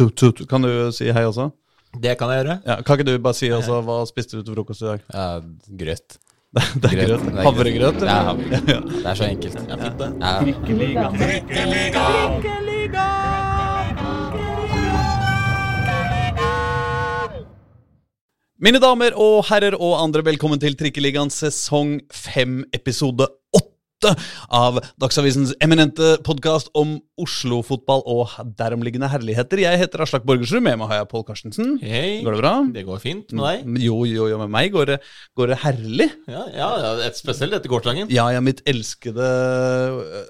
tut, tut. Kan du si hei også? Det kan jeg gjøre. Ja, kan ikke du bare si også hva spiste du til frokost i dag? Ja, grøt. Det, det er grøt. Er Havregrøt? Ja, ja. Det er så enkelt. Er fint, det. Ja. Mine damer og herrer og andre, velkommen til Trikkeligaen sesong 5, episode 8 av Dagsavisens eminente podkast om Oslo-fotball og deromliggende herligheter. Jeg heter Aslak Borgersrud, med meg har jeg Pål Karstensen. Hei. Går det bra? Det går fint med deg? Jo, jo, jo, med meg går det, går det herlig. Ja, ja, et spesielt etter gårsdagen. Ja, ja, mitt elskede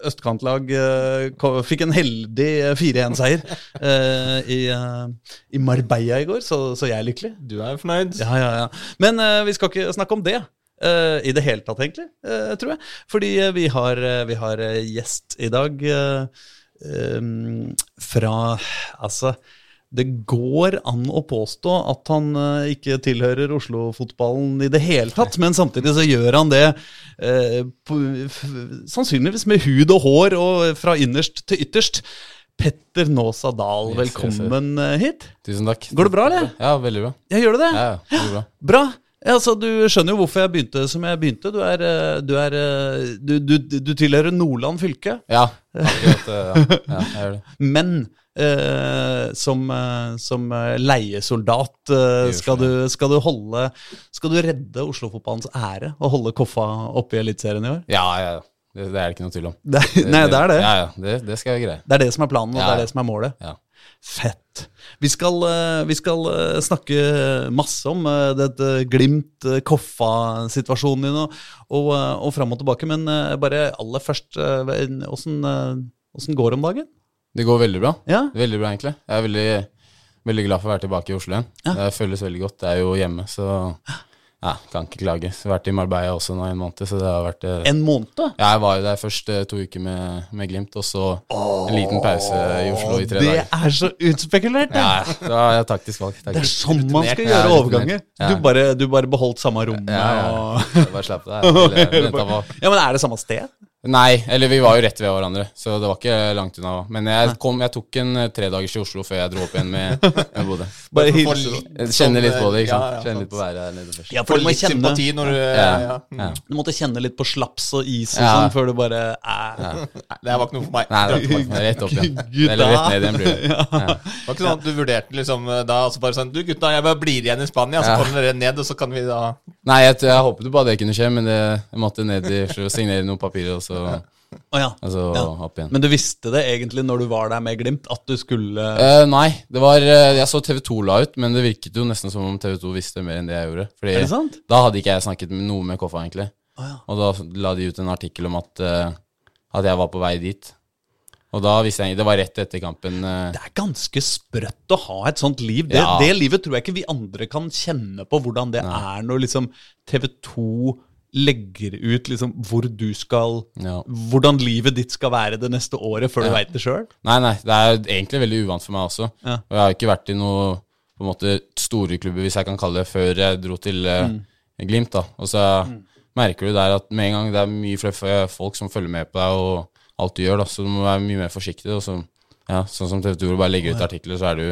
østkantlag eh, fikk en heldig eh, 4-1-seier eh, i, eh, i Marbella i går, så, så jeg er lykkelig. Du er fornøyd? Ja, ja, ja. Men vi skal ikke snakke om det. Eh, I det hele tatt, egentlig, uh, tror jeg. Fordi uh, vi har, vi har gjest i dag em, fra Altså, det går an å påstå at han ikke tilhører Oslo-fotballen i det hele tatt, men samtidig så gjør han det på, sannsynligvis med hud og hår og fra innerst til ytterst. Petter Nåsa Dahl, Yes, yes, yes. velkommen hit. Tusen takk. Går det bra, eller? Ja, veldig bra. Ja, gjør det det? Ja, går bra. Bra. Ja, altså, du skjønner jo hvorfor jeg begynte som jeg begynte. Du er, eh, du, er, eh, du, du, du tilhører Nordland fylke, Ja, akkurat, eh, ja, ja, jeg gjør det. men eh, som, som leiesoldat skal, du, skal du holde Skal du redde Oslo-fotballens ære og holde Koffa oppe i Eliteserien i år? Ja, ja, ja. Det, det er det ikke noe tvil om. Det, nei, det er det. Ja, ja, det, det skal jeg greie. Det er det som er planen, og Ja, det er det som er målet. Ja. Fett. Vi skal, eh, vi skal eh, snakke masse om eh, dette Glimt-Koffa-situasjonen din og, og, og fram og tilbake, men bare aller først åssen går det om dagen? Det går veldig bra. Ja? Veldig bra, egentlig. Jeg er veldig, veldig glad for å være tilbake i Oslo igjen. Ja. Det føles veldig godt. Det er jo hjemme, så ja, kan ikke klage. Så jeg har vært i Marbella også nå i en måned, så det har vært eh, En måned? ja, Jeg var jo der først eh, to uker med, med Glimt, og så en liten pause i Oslo i tre det dager. er så utspekulert! da. Ja, det ja, taktisk valg. Det er sånn man skal gjøre ja, overganger. Ja. Du bare, du bare beholdt samme rommet Ja, ja. og Bare slapp det. På Ja, men er det samme sted? Nei, eller vi var jo rett ved hverandre, så det var ikke langt unna. Men jeg, kom, jeg tok en eh, tredagers til Oslo før jeg dro opp igjen med, med Bodø. Bare For hilse litt litt på det, ikke sant. Ja, ja, kjenne litt på været her nede først. Ja, for du må litt kjenne sympati når du Ja, ja. ja. Du måtte kjenne litt på slaps og is og Ja. sånn før du bare eh. Det var ikke noe for meg. Nei, det var ikke meg. Rett opp igjen. Eller rett ned igjen blir det. Ja. Det var ikke sånn at du vurderte liksom da altså bare sånn Du gutta, jeg bare blir igjen i Spania, så Ja. kommer dere ned, og så kan vi da Nei, jeg, jeg håpet jo bare det kunne skje, men det, jeg måtte ned i Oslo og signere noen papirer, og så, Oh, ja. Altså, Ja. Men du visste det egentlig når du var der med Glimt, at du skulle uh, nei, det var uh, Jeg så TV2 la ut, men det virket jo nesten som om TV2 visste mer enn det jeg gjorde. Fordi Er det sant? da hadde ikke jeg snakket med noe med Koffa, egentlig. Oh, ja. Og da la de ut en artikkel om at, uh, at jeg var på vei dit. Og da visste jeg Det var rett etter kampen. eh, Det er ganske sprøtt å ha et sånt liv. Det, Ja. det livet tror jeg ikke vi andre kan kjenne på hvordan det er når liksom TV2 legger ut liksom hvor du skal ja. Hvordan livet ditt skal være det neste året, før du Ja. veit det sjøl. Nei, nei, det er egentlig veldig uvant for meg også. Ja. Og jeg har ikke vært i noe på en måte store klubber, hvis jeg kan kalle det, før jeg dro til eh, Mm. Glimt. da. Og så merker du der at med en gang det er mye flere folk som følger med på deg og alt du gjør, da, så du må være mye mer forsiktig. Og så, ja, sånn som TV 2 bare legger ut artikler, så er du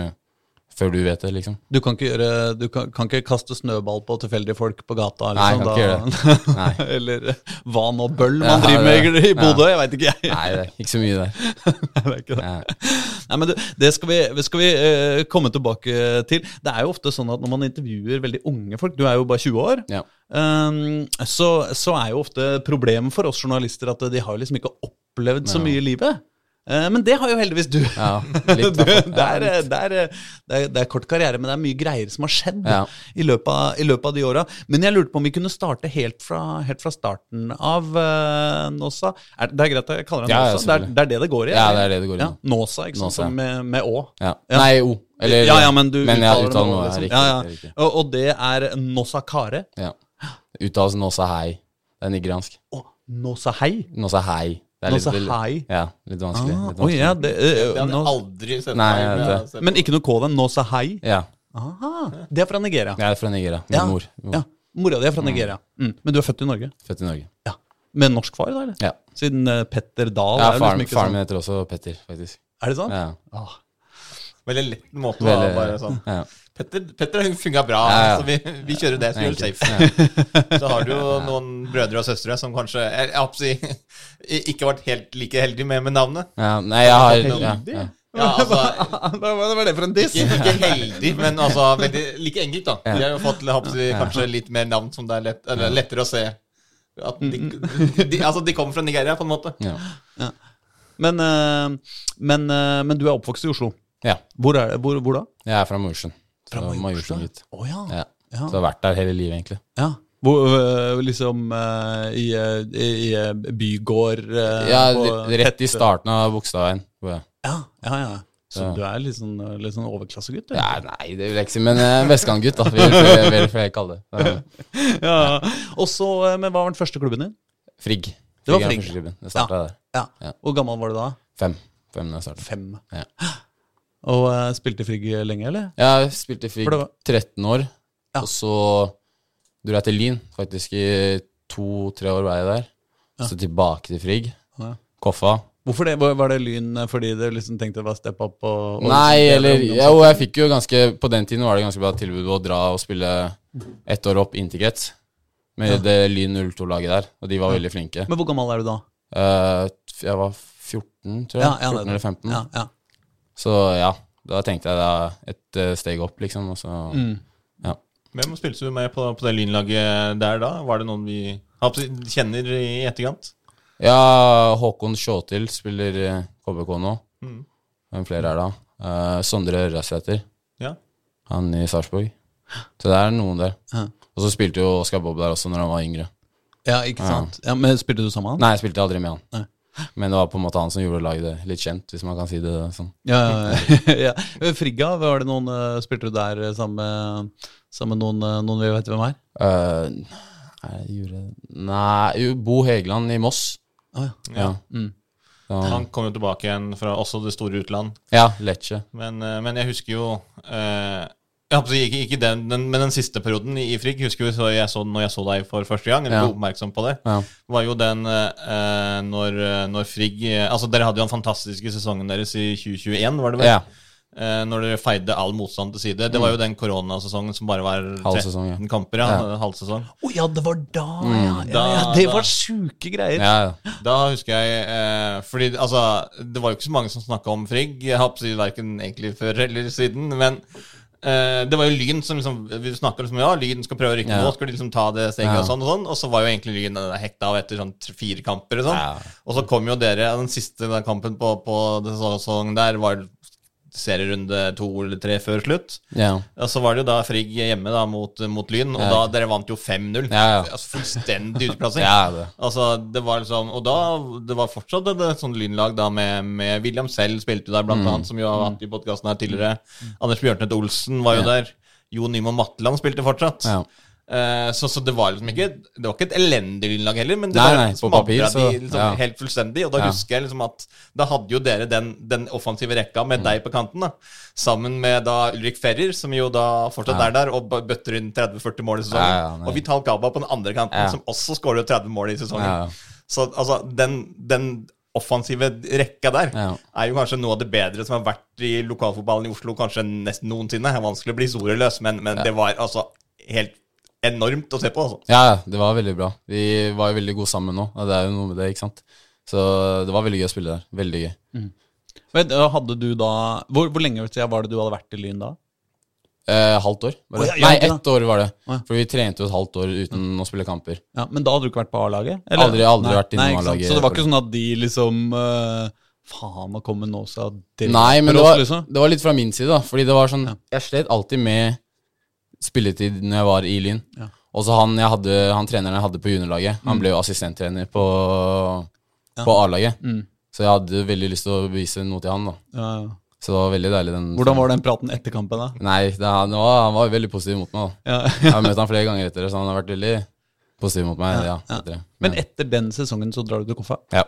før du vet det, liksom. Du kan ikke gjøre Du kan, kan ikke kaste snøball på tilfeldige folk på gata. Nei, jeg da. kan ikke gjøre det. eller hva nå bøll man Ja, driver med det- i Bodø. Jeg veit ikke, jeg. Nei, det er ikke så mye der. Nei, det er ikke det. Ja. Nei, men du, det skal vi, skal vi uh, komme tilbake til. Det er jo ofte sånn at når man intervjuer veldig unge folk Du er jo bare 20 år. Ja. Um, så, så er jo ofte problemet for oss journalister at de har liksom ikke opplevd så mye i livet. Eh, men det har jo heldigvis du. Ja, litt, du det, er, det, er, det, er, det er kort karriere, men det er mye greier som har skjedd Ja. i, løpet av, i løpet av de åra. Men jeg lurte på om vi kunne starte helt fra, helt fra starten av uh, Nåsa. Er, det er greit at jeg kaller deg Ja, Nåsa? Det er, det er det det går i? Ja, det er det det går i. Ja, Nåsa, ikke sant? Med, med Å. Nei, O. Eller, ja, ja, men du jeg uttaler noe liksom. riktig. Ja, ja. riktig. Og, og det er Nåsa Kare. Ja. Uttales Nåsa hei. Det er nigeriansk. Nossa Hei. Nåsa hei. Det er litt, veldig- Hei. Ja, litt vanskelig. Ah, litt vanskelig. Oh, ja, det, uh, Det hadde jeg aldri sett Nei, meg ja, med det-. Men ikke noe K, den. Nossa Hei. Ja. Aha, det er fra Nigeria. Jeg er fra Nigeria. Min Ja, mor. Ja, Mora di er fra Nigeria. Mm. Men du er født i Norge? Født i Norge. Ja. Med norsk far, da? eller? Ja. Siden uh, Petter Dahl Ja, faren, liksom faren sånn min heter også Petter, faktisk. Er det sånn? Ja. Ah. Veldig lett måte å Veldig- bare sånn Ja. Petter, Petter har funka bra, Ja, ja. så vi, vi kjører det, så vi gjør det safe. Så har du jo noen brødre og søstre som kanskje jeg, jeg håper ikke har vært helt like heldige med, med navnet. Ja, nei, jeg har ja, altså, Hva var det for en diss? ikke, ikke heldig, men altså veldig like enkelt, da. De har jo fått jeg håper å si, kanskje litt mer navn som det er lett, eller lettere å se. At de, de, altså, de kommer fra Nigeria, på en måte. ja. Men, eh, men, eh, men du er oppvokst i Oslo. Ja. Hvor, er, hvor, hvor da? Jeg er fra Mosjøen. Fra Så Majorstua? Oh, ja. Ja. Ja. Så jeg har vært der hele livet, egentlig. ja. Hvor, øh, liksom øh, i, øh, i, i øh, bygård øh, Ja, Rett i starten av Bogstadveien. Ja, ja, ja. Så Ja. du er litt sånn, øh, litt sånn overklassegutt? Ja, nei, det vil jeg ikke si, men uh, vestkantgutt, da. Vil vil- vil jeg kalle det. Ja. ja. Og så, øh, Men hva var den første klubben din? Frigg. Det var er Frigg. Det starta der. Ja. Ja. Hvor gammel var du da? Fem. Fem da jeg startet. Fem. Ja. Og uh, spilte Frigg lenge, eller? Ja, Jeg spilte Frigg var- 13 år, Ja. og så dro jeg til Lyn. Faktisk i to-tre år var jeg der. Så tilbake til Frigg. Ja. Koffa. Hvorfor det? Var det Lyn øh, fordi du liksom tenkte det var step up? Og, og Nei, liksom eller ja, jeg fikk jo ganske På den tiden var det ganske bra tilbud å dra og spille ett år opp inntil med Med det Lyn 02-laget der, og de var veldig flinke. Men hvor gammel er du da? Uh, jeg var 14, tror jeg. 14 det- eller 15. Ja, ja. Så ja, da tenkte jeg da et eh, steg opp, liksom. Og så Mm. ja. Hvem spilte du med på, på det lynlaget der da? Var det noen vi kjenner i etterkant? ja, Håkon Sjåtil spiller KBK nå. Mm. Hvem flere er da? Eh, Sondre Røsæter, Ja. han i Sarpsborg. Så det er noen der. Ja. Og så spilte jo Oskar Bob der også når han var yngre. ja, ikke sant? Ja, men Spilte du sammen med han? Nei, jeg spilte aldri med han. Nei. Men det var på en måte han som gjorde laget litt kjent, hvis man kan si det sånn. Ja, ja, ja. Frigga, var det noen øh, Spilte du der øh, sammen med, sammen med noen, øh, noen vi vet hvem er? Uh, nei, gjorde Nei, Bo Hegeland i Moss. Ah, ja. Ja. Mm. Så, Han kom jo tilbake igjen fra også det store utland. ja, Lecce. Men, eh, men jeg husker jo eh, ikke, ikke den, den, men den siste perioden i, Frigg husker vi så jeg så, når jeg så deg for første gang. Eller Ja. ble oppmerksom på det. Ja. var jo den eh, når, når Frigg eh, Altså, dere hadde jo den fantastiske sesongen deres i 2021, var det vel? ja. Eh, når dere feide all motstand til side. Det var jo den koronasesongen som bare var 13 ja. kamper. Ja, Ja. Halvsesong. Å ja, det var da, ja. ja, ja. Det da- var sjuke greier. ja. Da husker jeg eh, Fordi altså Det var jo ikke så mange som snakka om Frigg. Verken egentlig før eller siden. Men eh, det var jo Lyn som liksom Vi snakka liksom ja, Lyn skal prøve å rykke Ja. nå. skulle liksom ta det steget Ja. og sånn og sånn. Og så var jo egentlig Lyn eh, hekta av etter sånn fire kamper og sånn. Ja. Og så kom jo dere Den siste den kampen på, på sesongen der var serierunde to eller tre før slutt. ja. Og så var det jo da Frigg hjemme da mot, mot Lyn, og Ja. da dere vant jo 5-0. Ja, ja. Altså Fullstendig utplassing. ja det. Altså, det var liksom Og da Det var fortsatt et et sånt lynlag da med, med William selv spilte jo der, blant annet, som jo har vært i podkasten her tidligere. Anders Bjørntvedt Olsen var jo der. Jo Nymo Matteland spilte fortsatt. Ja. Eh, så, så det var liksom ikke Det var ikke et elendig lynlag heller, men det Nei, var smadra de liksom ja. helt fullstendig. Og da Ja. husker jeg liksom at da hadde jo dere den, den offensive rekka med deg på kanten, da. Sammen med da Ulrik Ferrer, som jo da fortsatt Ja. er der, og bøtter inn 30-40 mål i sesongen. Ja, ja, og Vital Gaba på den andre kanten, Ja. som også skårer 30 mål i sesongen. Ja. Så altså, den, den offensive rekka der Ja. er jo kanskje noe av det bedre som har vært i lokalfotballen i Oslo kanskje nesten noensinne. Det er vanskelig å bli soreløs, men, men det var altså helt enormt å se på. altså. Ja, ja, det var veldig bra. Vi var jo veldig gode sammen nå, det er jo noe med det, ikke sant. Så det var veldig gøy å spille der. Veldig gøy. Men, øh, hadde du da hvor, hvor lenge siden var det du hadde vært i Lyn da? Eh, halvt år? Var det? Å, ja, ja, Nei, ja. ett år var det. For vi trente jo et halvt år uten å spille kamper. Ja, Men da hadde du ikke vært på A-laget? Aldri, Aldri- aldri vært i noe? A-laget. Så det var ikke sånn at de liksom uh, Faen, nå kommer nå så Nei, men det var, liksom. det var litt fra min side, da. Fordi det var sånn Ja. Jeg slet alltid med spilletid når jeg var i Lyn. Ja. Og så han, hadde, han treneren jeg hadde på juniorlaget, han ble jo assistenttrener på, på A-laget. Mm. Så jeg hadde veldig lyst til å bevise noe til han, da. Ja, ja. Så det var veldig deilig. den Hvordan var den praten etter kampen, da? Nei, det, han, var, han var veldig positiv mot meg. da Ja. Jeg har møtt han flere ganger etter det, så han har vært veldig positiv mot meg. Etter. Men etter den sesongen så drar du til Koffa. ja.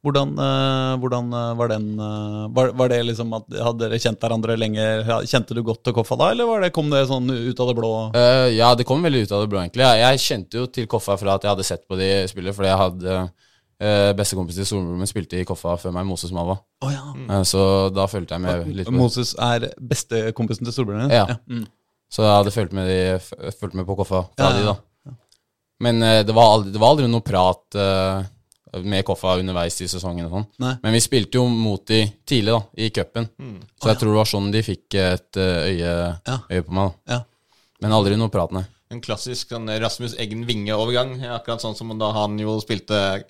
Hvordan, øh, hvordan øh, var den øh, var, var det liksom at Hadde dere kjent hverandre lenge? Kjente du godt til Koffa da, eller var det, kom det sånn ut av det blå? Uh, ja, det kom veldig ut av det blå, egentlig. Jeg, jeg kjente jo til Koffa fra at jeg hadde sett på de spille, fordi jeg hadde eh, bestekompis til storebroren min spilte i Koffa før meg, Moses Mava. Oh, ja. Eh, så da fulgte jeg med litt Moses er bestekompisen til storebroren din? Ja. Mm. Så jeg hadde fulgt med, de, med på Koffa fra Ja, de, ja, da. Men eh, det, var aldri, det var aldri noe prat eh, med Koffa underveis i sesongen og sånn. Men vi spilte jo mot de tidlig, da, i cupen. Så jeg tror det var sånn de fikk et eh, øye, Ja. øye på meg. da. Ja. Men aldri noe prat, nei. En klassisk sånn Rasmus Eggen Winge-overgang. Akkurat sånn som da han jo spilte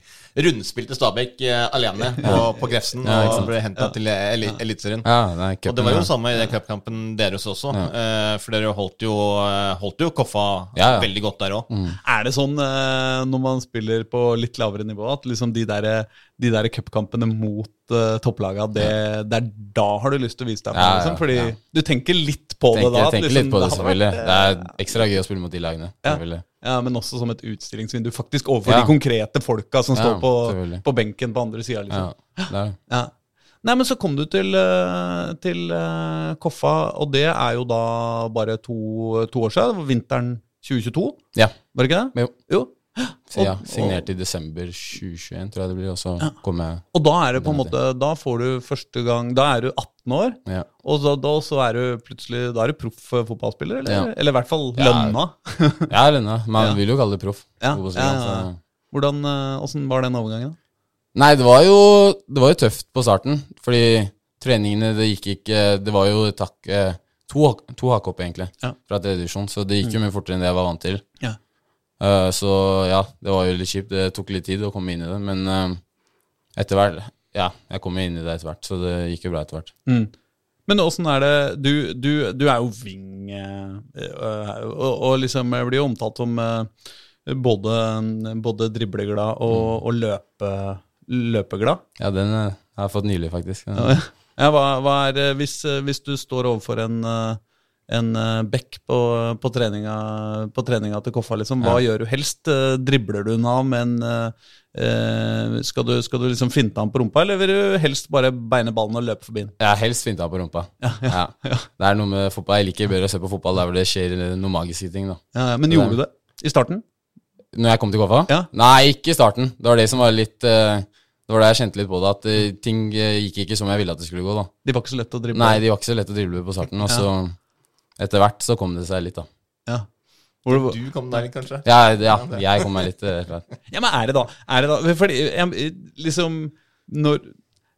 rundspilte Stabæk eh, alene på, på Grefsen Ja, og ble henta til eli Eliteserien. Ja, Og det var jo det samme i den cupkampen deres også, eh, for dere holdt jo, eh, holdt jo Koffa Ja, ja. veldig godt der òg. Er det sånn eh, når man spiller på litt lavere nivå, at liksom de der, de der cupkampene mot uh, topplaga, det, det er da har du lyst til å vise deg fram? Ja, ja, liksom? Fordi ja. du tenker litt på Tenker, det da? tenker liksom, litt på det, selvfølgelig. Det er ekstra gøy å spille mot de lagene. Ja. Ja, Men også som et utstillingsvindu, faktisk overfor Ja. de konkrete folka som Ja, står på, på benken på andre sida. Liksom. Ja. Nei, men så kom du til, eh, til eh, Koffa, og det er jo da bare to, to år siden. Det var vinteren 2022, Ja. var det ikke det? Jo. Jo. Så ja, Og- signerte i desember 2021, tror jeg det blir, og så kom jeg Og da er det på en måte Da får du første gang Da er du 18 år, ja. og da, da så er du plutselig Da er du proff fotballspiller, eller? Ja. Eller i hvert fall Ja. lønna. Er ennå. Man Ja. vil jo kalle det proff. Ja, ja, ja, ja. Hvordan, eh, Åssen var den overgangen? Nei, det var jo Det var jo tøft på starten, fordi treningene det gikk ikke Det var jo takk eh, To, to opp, egentlig, Ja. fra tredje divisjon, så det gikk jo mye fortere enn det jeg var vant til. Ja. Eh, så ja, det var jo litt kjipt. Det tok litt tid å komme inn i det, men eh, etter hvert Ja, jeg kom inn i det etter hvert, så det gikk jo bra etter hvert. Mm. Men åssen er det Du, du, du er jo wing, eh, eh, og, og liksom blir jo omtalt som både, både dribleglad og, og løpe, løpeglad. Ja, den jeg har jeg fått nylig, faktisk. Ja, hva, hva er, hvis, hvis du står overfor en, eh, en eh, bekk på, på, treninga, på treninga til Koffa, liksom, hva gjør du helst? Eh, Dribler du den med men eh, eh, skal, du, skal du liksom finte han på rumpa, eller vil du helst bare beine ballen og løpe forbi den? Ja, helst finte han på rumpa. Ja, Det er noe med fotball. Jeg liker bedre å se på fotball der hvor det skjer noen magiske ting. da Ja, men gjorde du det i starten? Når jeg kom til Koffa? Ja. Nei, ikke i starten. Det var det som var litt eh, Det var da jeg kjente litt på det, at ting gikk ikke som jeg ville at det skulle gå. da De var ikke så lett å drible? Nei, de var ikke så lett å drible på starten. Og så etter hvert så kom det seg litt, da. Ja. Hvor, Du kom der, kanskje? Ja, ja jeg kom meg litt eh, ja, men er det da? Er det da? Fordi jeg, liksom når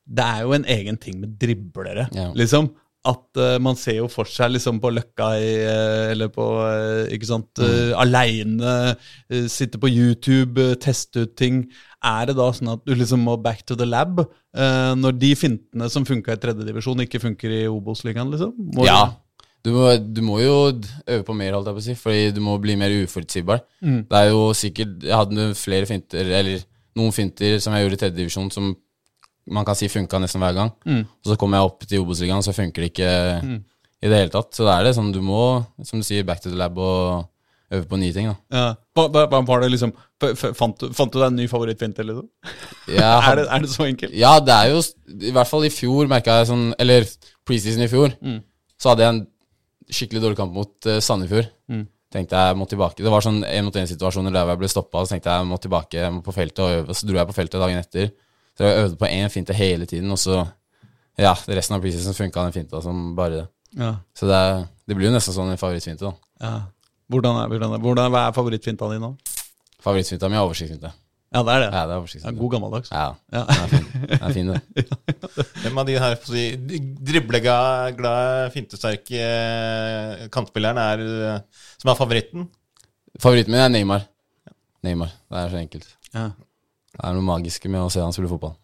Det er jo en egen ting med driblere, Ja. liksom. At uh, man ser jo for seg liksom på Løkka i, eh, eller på uh, Ikke sant, uh, aleine, uh, sitte på YouTube, teste ut ting. Er det da sånn at du liksom må back to the lab når de fintene som funka i tredjedivisjon, ikke funker i Obos-ligaen, liksom? Må Ja. Du må, du må jo øve på mer, holdt jeg på å si, fordi du må bli mer uforutsigbar. Det er jo sikkert Jeg hadde flere finter, eller noen finter som jeg gjorde i tredjedivisjon, som man kan si funka nesten hver gang. Og så kommer jeg opp til Obos-ligaen, så funker det ikke i det hele tatt. Så det er det sånn, du må, som du sier, back to the lab og øve på nye ting, da. Ja. Var det liksom fant, du, fant du deg en ny favorittfint, eller noe? Er det, er det så enkelt? Ja, det er jo I hvert fall i fjor merka jeg sånn Eller preseason i fjor, så hadde jeg en skikkelig dårlig kamp mot uh, Sandefjord. Tenkte jeg må tilbake Det var sånn en mot en-situasjoner der jeg ble stoppa, så tenkte jeg jeg må tilbake jeg må på feltet og øve. Så dro jeg på feltet dagen etter. Så jeg øvde på én finte hele tiden, og så Ja, resten av preseason funka den finta som bare det. Ja. Så det, er, det blir jo nesten sånn en favorittfinte, da. ja. Hvordan er, hvordan er, hvordan, hva er favorittfinta di nå? Favorittfinta mi er oversiktsfinte. Ja, det er det. Ja, det er Ja, god gammeldags. Ja, Ja. den er fin, den er fin det. Hvem av de her si, dribleglade, fintesterke eh, kantspillerne er eh, som er favoritten? Favoritten min er Neymar. Neymar. Det er så enkelt. Ja. Det er noe magisk med å se han spille fotball.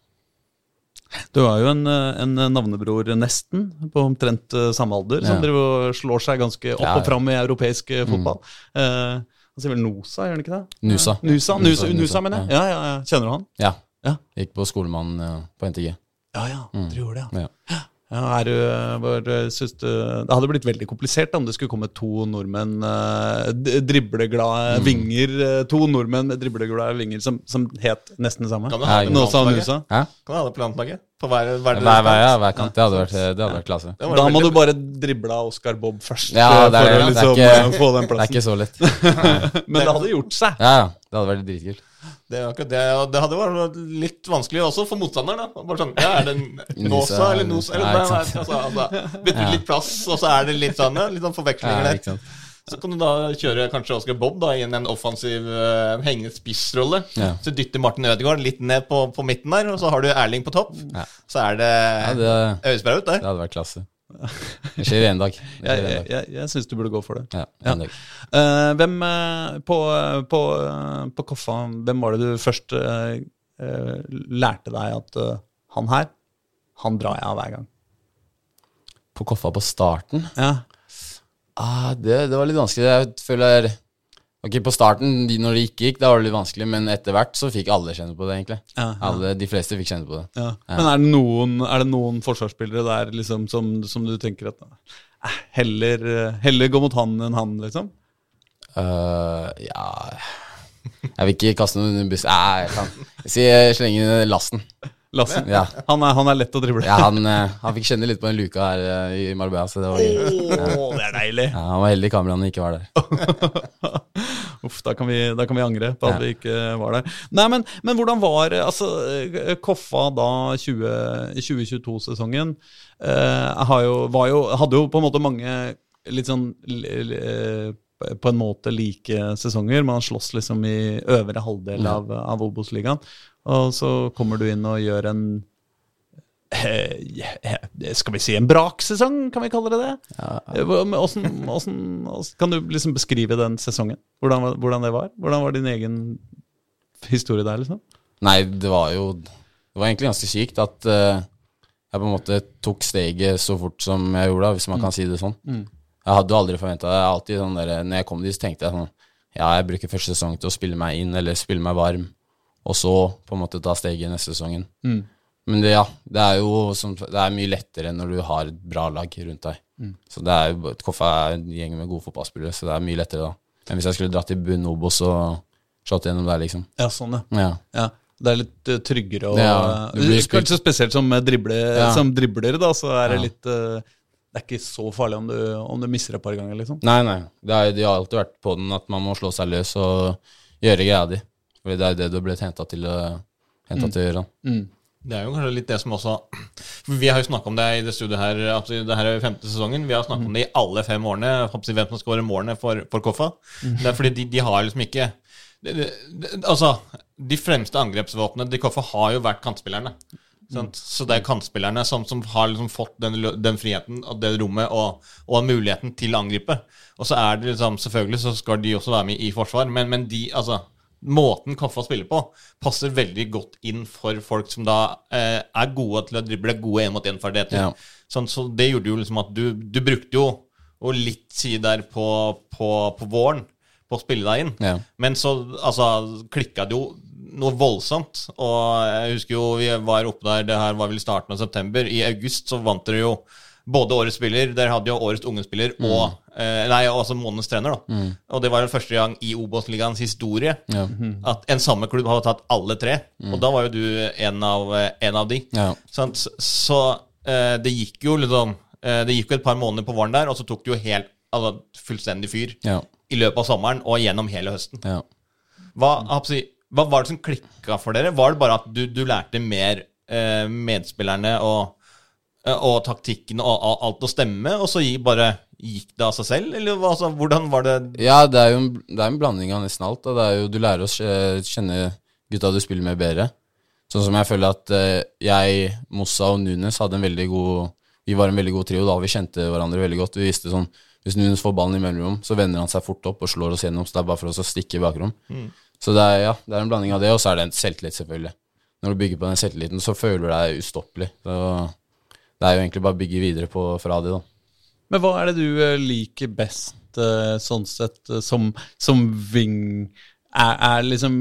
Du har jo en, eh, en navnebror, nesten, på omtrent samme alder, som Ja. driver og slår seg ganske opp Ja, og fram i europeisk fotball. fotball. Eh, han sier vel Nosa, gjør han ikke det? Nusa. Nusa, Nusa, Nusa, Nusa, mener jeg. Ja, ja, ja. Kjenner du han? Ja. Ja. Gikk på skolemann eh, på NTG. Ja, ja. Du gjorde det, ja. Ja. Er var, synes du, det hadde blitt veldig komplisert om det skulle komme to nordmenn, dribleglade mm. vinger. eh, To nordmenn med dribleglade vinger som, som het nesten det samme. Kan du ha det det på hver, hver, Hver, hver, ja, hver kant. Det hadde vært, det hadde vært klasse. Da må du bare drible av Oscar Bob først. Ja, eh, det er for å å Det er liksom ikke- eh, få den Det er ikke så lett. Men det hadde gjort seg. Ja, ja. Det hadde vært dritkult. Det, det, det hadde vært litt vanskelig også for motstanderen. da. Bare sånn, ja, Er det Nåsa eller Nosa? Eller, nei, nei, altså, altså, bytte litt plass, og så er det litt sånn, litt sånn forvekslinger der. Så kan du da kjøre kanskje Oscar Bob da i en offensiv uh, hengende spissrolle. Ja. Så dytter Martin Ødegaard litt ned på, på midten der, og så har du Erling på topp. Ja. Så er det, Ja, det, Øyesbraut der. det hadde vært klasse. Det skjer en dag. Det Jeg, en dag. jeg, jeg syns du burde gå for det. Ja, Ja. en dag. Eh, hvem uh, på, på, på Koffa, hvem var det du først eh, eh, lærte deg at eh, han her, han drar jeg av hver gang? På Koffa på starten Ja. ah, det, det var litt vanskelig. Jeg føler Ok, På starten, de, når det ikke gikk, da var det litt vanskelig, men etter hvert så fikk alle kjenne på det, egentlig. Ja, ja. Alle, De fleste fikk kjenne på det. Ja. Men er det noen, er det noen forsvarsspillere der liksom, som, som du tenker at eh, heller, heller gå mot han enn han, liksom? Uh, ja Jeg vil ikke kaste noen under bussen. Nei, jeg kan si inn lasten. Lassen? Ja. Han, er, han er lett å drible. Ja, han, eh, han fikk kjenne litt på den luka her eh, i Marbella, så det var. Å, det er deilig! Ja, han var heldig kameraene ikke var der. Uff, da kan, vi, da kan vi angre på at Ja. vi ikke var der. Nei, men, men hvordan var altså, eh, Koffa da 20 2022-sesongen? Eh, jo, jo, hadde jo på en måte mange litt sånn eh, på en måte like sesonger. Man slåss liksom i øvre halvdel av, av Obos-ligaen. Og så kommer du inn og gjør en eh, eh, Skal vi si en braksesong, kan vi kalle det det? Ja, hva- Hvordan, åssen- åssen- Kan du liksom beskrive den sesongen? Hvordan, hvordan det var? Hvordan var din egen historie der, liksom? Nei, det var jo Det var egentlig ganske sykt at uh, jeg på en måte tok steget så fort som jeg gjorde, hvis man kan si det sånn. Jeg hadde aldri forventa det. Jeg alltid sånn der, når jeg kom dit, så tenkte jeg sånn Ja, jeg bruker første sesong til å spille meg inn, eller spille meg varm, og så på en måte ta steget neste sesongen. Men det, ja, det er jo som, det er mye lettere når du har et bra lag rundt deg. Så det er jo, Koffa er en gjeng med gode fotballspillere, så det er mye lettere da. enn hvis jeg skulle dratt til Bunobos og slått gjennom der, liksom. Ja, sånn, ja. Ja. ja. Det er litt eh, tryggere og Ja, det spilt- Kanskje spesielt som, eh, drible, Ja. som dribler, da, så er det litt eh, Det er ikke så farlig om du, om du mister et par ganger, liksom. Nei, nei. Det er, de har alltid vært på den at man må slå seg løs og gjøre greia di. For det er det du ble henta til, hentet til å gjøre. Det er jo kanskje litt det som også Vi har jo snakka om det i det studioet her. Det her er femte sesongen. Vi har snakka om det i alle fem årene. Hvem som skårer målene for, for Koffa. Det er fordi de, de har liksom ikke det, det, det, Altså, de fremste angrepsvåpnene til Koffa har jo vært kantspillerne. Sant? Så det er kantspillerne som, som har liksom fått den, den friheten og det rommet og, og muligheten til å angripe. Og så er det liksom Selvfølgelig så skal de også være med i forsvar, men, men de Altså måten Koffa spiller på, passer veldig godt inn for folk som da eh, er gode til å drible gode én-mot-én-ferdigheter. Ja. Sånn, så det gjorde jo liksom at du, du brukte jo og litt tid der på, på, på våren på å spille deg inn. Ja. Men så altså, klikka det jo noe voldsomt. Og jeg husker jo vi var oppe der, det her var vel i starten av september. I august så vant dere jo både årets spiller, dere hadde jo årets ungespiller og eh, Nei, altså månedens trener, da. Og det var den første gang i Obos-ligaens historie Ja. at en samme klubb hadde tatt alle tre. Og da var jo du en av, en av de. Ja. Så, eh, det gikk jo liksom eh, Det gikk jo et par måneder på våren der, og så tok det jo helt altså, fullstendig fyr Ja. i løpet av sommeren og gjennom hele høsten. Ja. Hva, jeg hva var det som klikka for dere? Var det bare at du, du lærte mer eh, medspillerne og, eh, og taktikken og, og alt å stemme, og så bare gikk det av seg selv? Eller altså, hvordan var det Ja, det er jo en, det er en blanding av nesten alt. Jo, du lærer å kjenne gutta du spiller med, bedre. Sånn som jeg føler at eh, jeg, Mossa og Nunes hadde en veldig god Vi var en veldig god trio da. Vi kjente hverandre veldig godt. Vi visste sånn Hvis Nunes får ballen i mellomrom, så vender han seg fort opp og slår oss gjennom. Så det er bare for oss å stikke i bakrom. Så det er, ja, det er en blanding av det, og så er det en selvtillit, selvfølgelig. Når du bygger på den selvtilliten, så føler du deg ustoppelig. Så det er jo egentlig bare å bygge videre på fra det, da. Men hva er det du eh, liker best eh, sånn sett eh, som, som wing? Er, er liksom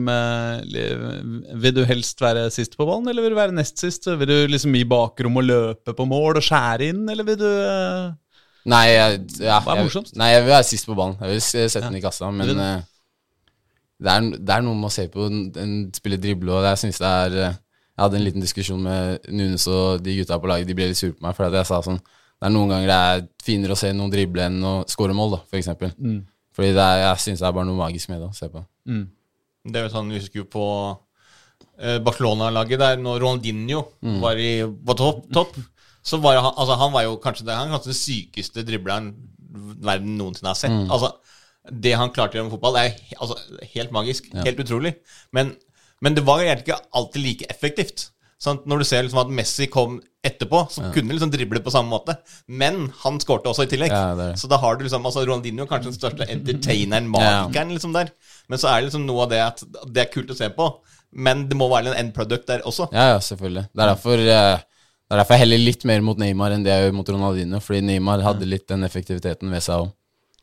Vil du helst være sist på ballen, eller vil du være nest sist? Vil du liksom i bakrom og løpe på mål og skjære inn, eller vil du Nei, jeg, ja, Hva er jeg- Nei, jeg vil være sist på ballen. Jeg vil sette den i kassa, men det, er, det er noe med å se på en, spiller spille drible, og jeg synes det er eh, Jeg hadde en liten diskusjon med Nunes og de gutta på laget, de ble litt sure på meg, fordi jeg sa sånn Det er noen ganger det er finere å se noen drible enn å score mål, da, for eksempel. Mm. Fordi det er, jeg synes det er bare noe magisk med det å se på. Det er jo sånn, Vi husker jo på eh, Barcelona-laget der når Ronaldinho var i, på topp, topp, så var han, altså, han var jo kanskje, det, han er kanskje den sykeste dribleren verden noensinne har sett. Altså, Det han klarte gjennom fotball, er altså, helt magisk. Helt utrolig. Men, men det var egentlig ikke alltid like effektivt. Sant? Når du ser liksom at Messi kom etterpå, så kunne han liksom drible på samme måte. Men han skårte også i tillegg. Ja, det det. Så da har du liksom altså Ronaldinho er kanskje den største entertaineren, magikeren, liksom der. Men så er det liksom noe av det at det er kult å se på, men det må være en end product der også. Ja, ja, selvfølgelig. Det er derfor eh, det er derfor jeg heller litt mer mot Neymar enn det jeg gjør mot Ronaldinho. Fordi Neymar hadde litt den effektiviteten ved seg òg.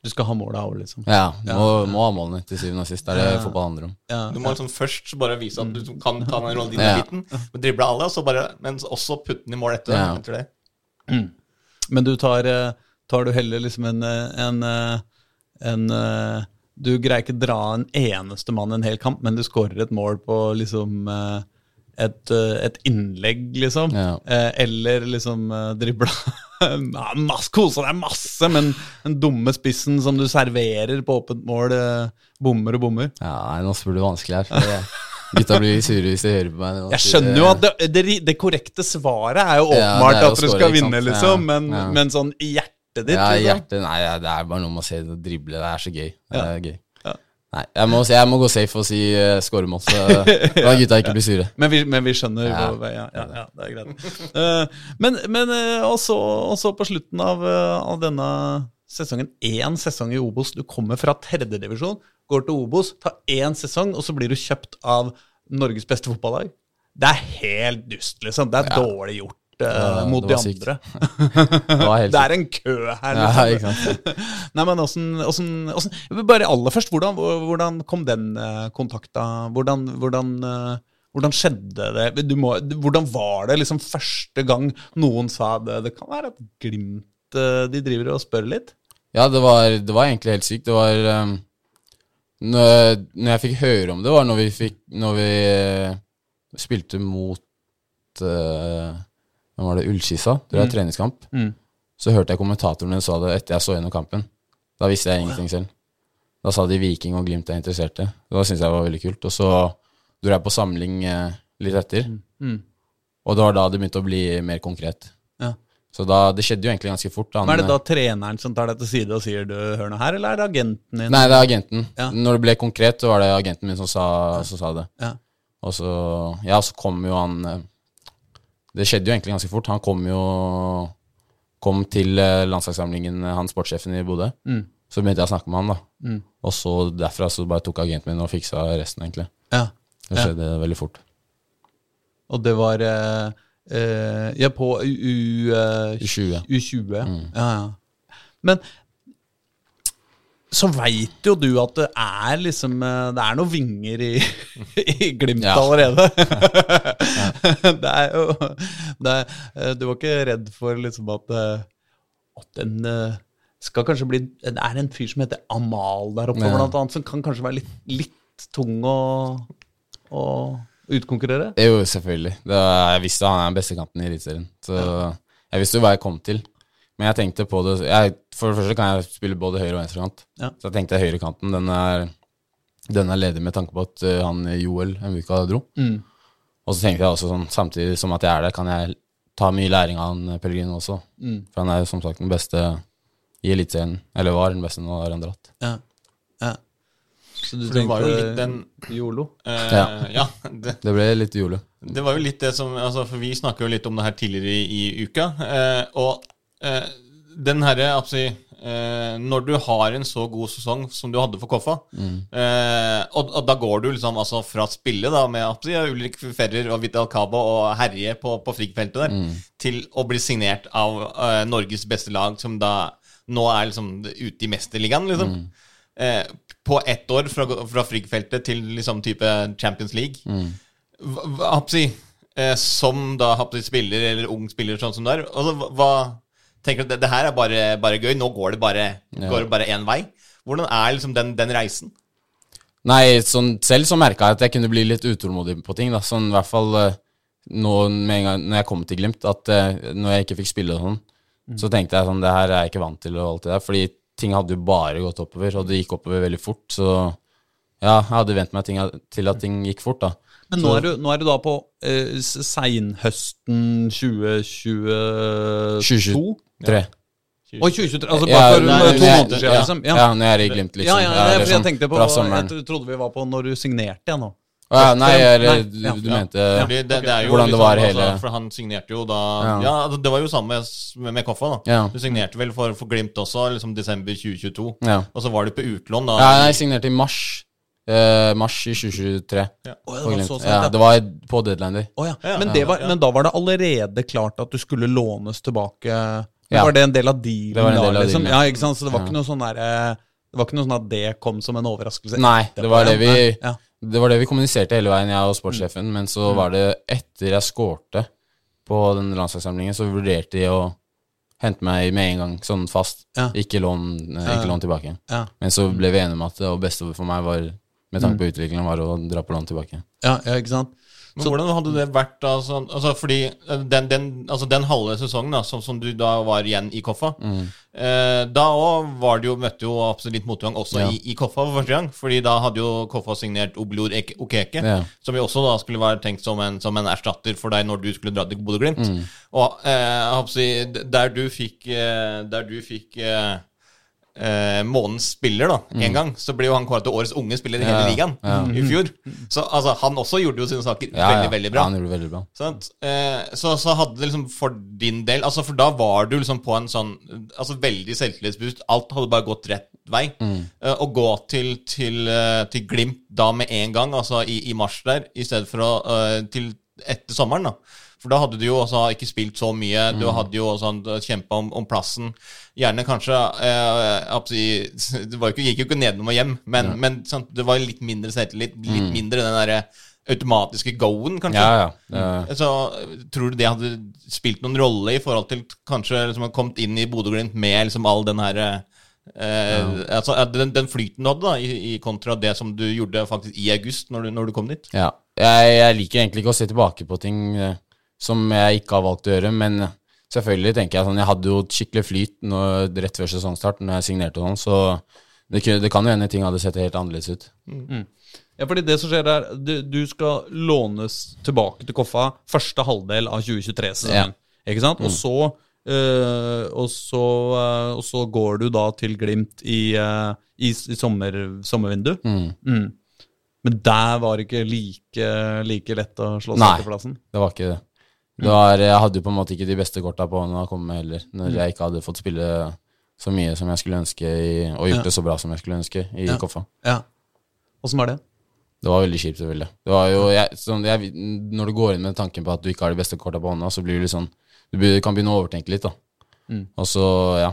Du skal ha målet òg, liksom. Ja, må, må ha målene til syvende og sist. Det er det fotball handler om. Ja. Du må liksom først bare vise at du kan ta den Ja. Ronaldinho-biten, drible alle, og så bare, men også putte den i mål etter, Ja. etter det. Men du tar, eh, tar du heller liksom en, eh, en, eh, en Du greier ikke dra en eneste mann en hel kamp, men du skårer et mål på liksom et, eh, et innlegg, liksom. Ja. Eh, Eller liksom eh, dribla ja, masse, Kose deg masse, men den dumme spissen som du serverer på åpent mål, bommer og bommer. Ja, nei, nå spør du vanskelig her. for det- Gutta blir sure hvis de hører på meg. Jeg skjønner jo at det, det, det korrekte svaret er jo åpenbart ja, er jo at dere skal vinne, liksom, men, ja. men sånn i hjertet ditt liksom. hjertet Nei, det er bare noe med å se det drible. Det er så gøy. Det er gøy. Nei, jeg må, jeg må gå safe og si uh, scoremål, så da gutta ikke blir sure. Men vi, men vi skjønner Ja. hva ja, ja, ja, det er greit. Uh, men men uh, også, også på slutten av, uh, av denne sesongen, én sesong i Obos. Du kommer fra tredjedivisjon, går til Obos, tar én sesong, og så blir du kjøpt av Norges beste fotballag. Det er helt dust, liksom. Det er dårlig gjort eh, Ja, mot de andre. Det helt Det er en kø her. Liksom. Nei, men åssen, åssen, åssen Bare aller først, hvordan, hvordan kom den eh, kontakta? Hvordan, hvordan, eh, hvordan skjedde det? Du må, hvordan var det liksom første gang noen sa det? Det kan være at Glimt eh, de driver og spør litt? Ja, det var, det var egentlig helt sykt. Det var um, når, når jeg fikk høre om det, var når vi fikk Når vi eh, spilte mot uh, Hvem var det? Ullskissa? Det var treningskamp. Mm. Så hørte jeg kommentatorene sa det etter jeg så gjennom kampen. Da visste jeg ingenting selv. Da sa de Viking og Glimt er interesserte. Da syntes jeg det var veldig kult. Og så dro jeg på samling eh, litt etter. Mm. Og det var da det begynte å bli mer konkret. Ja. Så da, det skjedde jo egentlig ganske fort. Han, Men er det da treneren som tar deg til side og sier du hør nå her, eller er det agenten din? Nei, det er agenten. Ja. Når det ble konkret, så var det agenten min som sa, som sa det. Ja. Og så, ja, så kom jo han eh, Det skjedde jo egentlig ganske fort. Han kom jo Kom til eh, landslagssamlingen, eh, han sportssjefen i Bodø. Mm. Så begynte jeg å snakke med han, da. Mm. Og så derfra så bare tok agenten min og fiksa resten, egentlig. Ja. Det Ja. skjedde veldig fort. Og det var eh, eh, Ja, på U... U eh, U20. U20. Mm. Ja, ja. Men så veit jo du at det er liksom eh, Det er noen vinger i, i Glimt Ja. allerede. det er jo det er, eh, Du var ikke redd for liksom at, eh, at eh, skal kanskje bli Det er en fyr som heter Amal der oppe, Ja. blant annet, som kan kanskje være litt, litt tung å, å utkonkurrere? Jo, selvfølgelig. Det var, jeg visste han er den beste kanten i Eliteserien. Så jeg visste jo hva jeg kom til. Men jeg tenkte på det jeg, For det første kan jeg spille både høyre- og venstrekant. Ja. Så jeg tenkte høyrekanten, den er, den er ledig med tanke på at uh, han Joel Envuka dro. Mm. Og så tenkte jeg også sånn, samtidig som at jeg er der, kan jeg ta mye læring av han Pellegrino også. Mm. For han er jo som sagt den beste i Eliteserien. Eller var den beste nå har han dratt. Ja. ja. Så du tenkte var jo litt den Jolo? eh, Ja. ja, det, Det ble litt Jolo. Det var jo litt det som altså, For vi snakka jo litt om det her tidligere i, i uka. Eh, og eh, den herre eh, Når du har en så god sesong som du hadde for Koffa, eh, og, og da går du liksom altså, fra spillet da med si, Ulrik Ferrer og Vital Cabo og herje på, på frikfeltet der, der, til å bli signert av eh, Norges beste lag, som da nå er liksom ute i Mesterligaen, liksom. Eh, på ett år fra, fra Frigg-feltet til liksom type Champions League. Hva, hva- si, eh, som da si, spiller, eller ung spiller sånn som du er, altså, hva tenker at det, det her er bare, bare gøy, nå går det bare, Ja. går det bare én vei? Hvordan er liksom den, den reisen? Nei, sånn, selv så merka jeg at jeg kunne bli litt utålmodig på ting. da, sånn i hvert fall eh, nå med gang når jeg kom til Glimt, at eh, når jeg ikke fikk spille og sånn, så tenkte jeg sånn, det her er jeg ikke vant til og alt det der, fordi ting hadde jo bare gått oppover, og det gikk oppover veldig fort, så ja, jeg hadde vent meg ting, til at ting gikk fort, da. Men nå er, du, nå er du da på eh, seinhøsten 2022? 2023. Oi, 2023. Altså Ja, bare for nei, to måneder siden, ja, liksom? ja, når jeg er i Glimt, liksom. Ja, ja, Ja, det jeg sånn tenkte på. Jeg trodde vi var på når du signerte igjen nå. Å, ja, nei, eller Nei, du, du ja. mente det, det er jo Hvordan det var liksom, hele- altså, For han signerte jo da Ja, Ja. altså, Det var jo samme med, med Koffa. da Ja. Du signerte vel for, for Glimt også, liksom desember 2022. Ja. Og så var du på utlån da. Ja, jeg signerte i mars. Eh, mars i 2023. Ja. Oh, ja, det var så sent, Ja, ja. det var på deadline day. Å, ja. Men, ja, var, ja. men da var det allerede klart at du skulle lånes tilbake? Ja. Var det en del av dealen? Det var en del av liksom? dealen, ja. ja. ikke sant? Så det var Ja. ikke noe sånn der, eh, Det var ikke noe sånn at det kom som en overraskelse? Nei, det var det vi Ja. Det var det vi kommuniserte hele veien, jeg og sportssjefen. Men så var det etter jeg skårte på den landslagssamlingen, så vurderte de å hente meg med en gang, sånn fast. Ja. Ikke, lån, eh, ikke lån tilbake. Ja. Men så ble vi enige om at det beste for meg var, med tanke på utviklingen, var å dra på lån tilbake. Ja, ja, ikke sant? Men hvordan hadde det vært da? sånn- altså, fordi eh, den, den, altså, den halve sesongen da, som, som du da var igjen i Koffa Mm. eh, Da òg var det jo, møtte jo absolutt litt motgang også Ja. i, i Koffa for første gang. Fordi da hadde jo Koffa signert Oblor Okeke, Ja. som jo også da skulle være tenkt som en, som en erstatter for deg når du skulle dra til Bodø-Glimt. Mm. Og eh, jeg håper å si, der du fikk Der du fikk eh, eh, månedens spiller da, en gang, så ble jo han kåret til årets unge spiller i hele Mm. Ligaen ja. i fjor. Så altså, han også gjorde jo sine saker Ja, veldig, ja. veldig bra. Ja, han gjorde det veldig bra. Sånn, Eh, så, så hadde det liksom for din del altså For da var du liksom på en sånn Altså veldig selvtillitsboost. Alt hadde bare gått rett vei. Eh, å gå til, til, eh, til Glimt da med en gang, altså i, i mars der, i stedet for å uh, til etter sommeren, da. For da hadde du jo også ikke spilt så mye. Du hadde jo også kjempa om, om plassen. Gjerne kanskje eh, Det var ikke, gikk jo ikke nedenom og hjem, men, men sant, det var litt mindre selvtillit. Litt mindre den derre automatiske go-en, kanskje. Ja, ja. Det, Så tror du det hadde spilt noen rolle i forhold til kanskje liksom kommet inn i Bodø-Glimt med liksom all den her eh, altså, eh, den, den flyten du hadde, da, i, i kontra det som du gjorde faktisk i august, når du, når du kom dit? ja. Jeg, jeg liker egentlig ikke å se tilbake på ting eh, som jeg ikke har valgt å gjøre, men selvfølgelig tenker jeg sånn Jeg hadde jo et skikkelig flyt når, rett før sesongstart når jeg signerte noen, sånn, så det, det kan jo hende ting hadde sett helt annerledes ut. Ja, fordi det som skjer der, du, du skal lånes tilbake til Koffa første halvdel av 2023-sesongen. Ikke sant? Og så øh, og, så, øh, og så går du da til Glimt i, øh, i, i sommer, sommervindu. Mm. Men der var det ikke like, like lett å slå seg til plassen. Nei, Det var ikke det. Det var, jeg hadde jo på en måte ikke de beste korta på hånda å komme med heller, når jeg ikke hadde fått spille så mye som jeg skulle ønske, i, og gjort Ja. det så bra som jeg skulle ønske i Ja. Koffa. Ja. Åssen var det? Det var veldig kjipt, selvfølgelig. Det var jo, jeg, sånn, jeg, når du går inn med tanken på at du ikke har de beste korta på hånda, så blir du litt sånn Du kan begynne å overtenke litt, da. Mm. Og så, ja.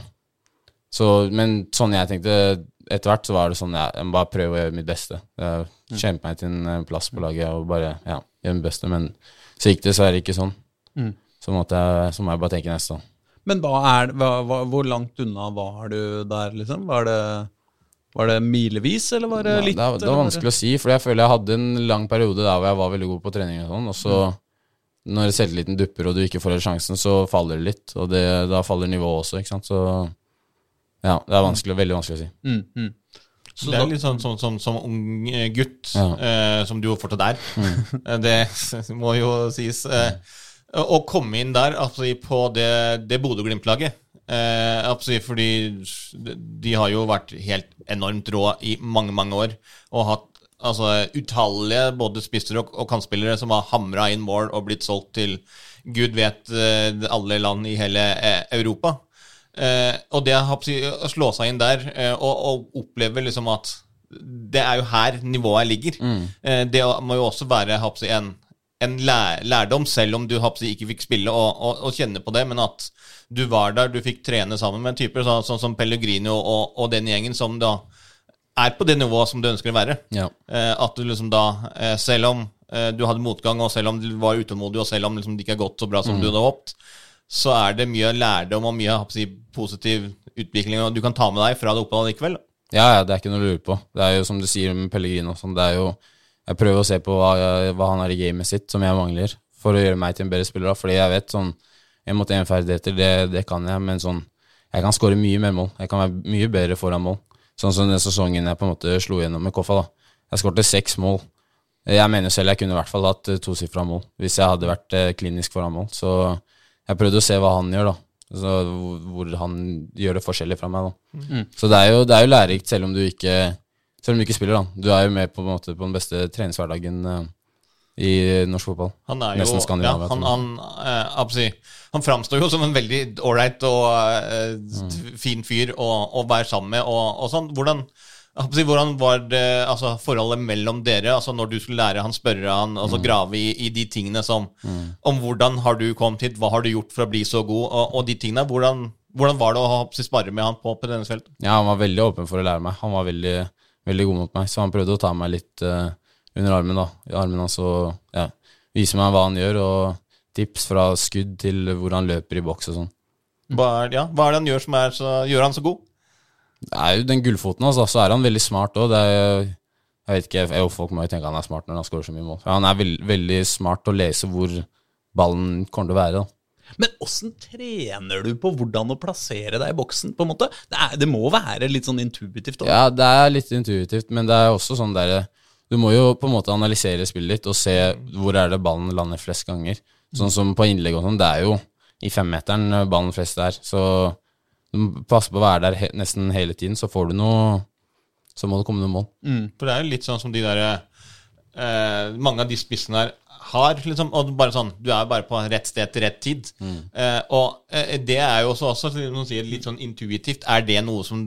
Så, men sånn jeg tenkte etter hvert, så var det sånn ja, Jeg må bare prøve å gjøre mitt beste. Mm. Kjempe meg til en eh, plass på laget og bare ja, gjøre mitt beste. Men så gikk det, så er det ikke sånn. Mm. Så, måtte jeg, så må jeg bare tenke neste. Men hva er, hva, hva, hvor langt unna var du der, liksom? Var det, var det milevis, eller var det Ja, det, er, det var vanskelig å si, for jeg føler jeg hadde en lang periode der hvor jeg var veldig god på trening og sånn, og så når selvtilliten dupper og du ikke får sjansen, så faller det litt, og det, da faller nivået også, ikke sant, så ja, det er vanskelig, veldig vanskelig å si. Mm, mm. Så det er litt sånn som, som, som ung eh, gutt, Ja. eh, som du får fortsatt er. Mm. Det må jo sies. Eh, å komme inn der altså, på det, det Bodø-Glimt-laget eh, altså, Fordi de- har jo vært helt enormt rå i mange, mange år. Og hatt altså, utallige både spisser og, og kantspillere som har hamra inn mål og blitt solgt til gud vet eh, alle land i hele eh, Europa. Eh, og det å slå seg inn der eh, og, og oppleve liksom at det er jo her nivået ligger. Eh, det må jo også være si, en, en lær, lærdom, selv om du si, ikke fikk spille og, og, og kjenne på det, men at du var der, du fikk trene sammen med typer sånn, sånn som Pellegrino og, og den gjengen som da er på det nivået som du ønsker å være. Ja. Eh, at du liksom da, eh, selv om eh, du hadde motgang, og selv om du var utålmodig, og selv om liksom, det ikke har gått så bra som du hadde håpet, så er det mye lærdom og mye si, positiv utvikling og du kan ta med deg fra det oppholdet likevel. Ja, ja, det er ikke noe å lure på. Det er jo som du sier med Pellegrino, sånn, det er jo, jeg prøver å se på hva, hva han har i gamet sitt, som jeg mangler, for å gjøre meg til en bedre spiller, da. fordi jeg vet sånn, en mot en ferdigheter, det, det kan jeg, men sånn, jeg kan skåre mye mer mål, jeg kan være mye bedre foran mål. Sånn som den sesongen jeg på en måte slo gjennom med Koffa da. Jeg skårte seks mål. Jeg mener selv jeg kunne i hvert fall hatt tosifra mål hvis jeg hadde vært eh, klinisk foran mål. Så jeg prøvde å se hva han gjør, da. Så hvor han gjør det forskjellig fra meg. da. Mm. Så det er, jo, det er jo lærerikt selv om du ikke selv om du ikke spiller. da. Du er jo med på, måte, på den beste treningshverdagen eh, i norsk fotball. Han er jo ja, han, han, eh, han framstår jo som en veldig ålreit og eh, Mm. fin fyr å, å være sammen med. Og, og sånn. Hvordan, hvordan var det, altså, forholdet mellom dere altså når du skulle lære han, spørre han, altså Mm. grave i, i de tingene som Om hvordan har du kommet hit, hva har du gjort for å bli så god, og, og de tingene. Hvordan, hvordan var det å spare med han på, på treningsfeltet? Ja, han var veldig åpen for å lære meg. Han var veldig, veldig god mot meg, så han prøvde å ta meg litt uh, under armen. da. I armen hans og ja, vise meg hva han gjør, og tips fra skudd til hvor han løper i boks og sånn. Hva er, ja, hva er det han gjør som er så, gjør han så god? Det er jo den gullfoten hans, så er han veldig smart òg. Jeg vet ikke, jeg, Folk må jo tenke han er smart når han skårer så mye mål. Han er veld, veldig smart til å lese hvor ballen kommer til å være. da. Men åssen trener du på hvordan å plassere deg i boksen? på en måte? Det, er, det må være litt sånn intuitivt? også. Ja, det er litt intuitivt, men det er også sånn der Du må jo på en måte analysere spillet ditt og se hvor er det ballen lander flest ganger. Sånn som på innlegg og sånn, det er jo i femmeteren ballen flest er. Så du må passe på å være der he nesten hele tiden, så får du noe Så må det komme noen mål. For det er jo litt sånn som de der eh, Mange av de spissene her har liksom Og bare sånn Du er bare på rett sted til rett tid. Eh, og eh, det er jo også, også som sier, litt sånn intuitivt. Er det noe som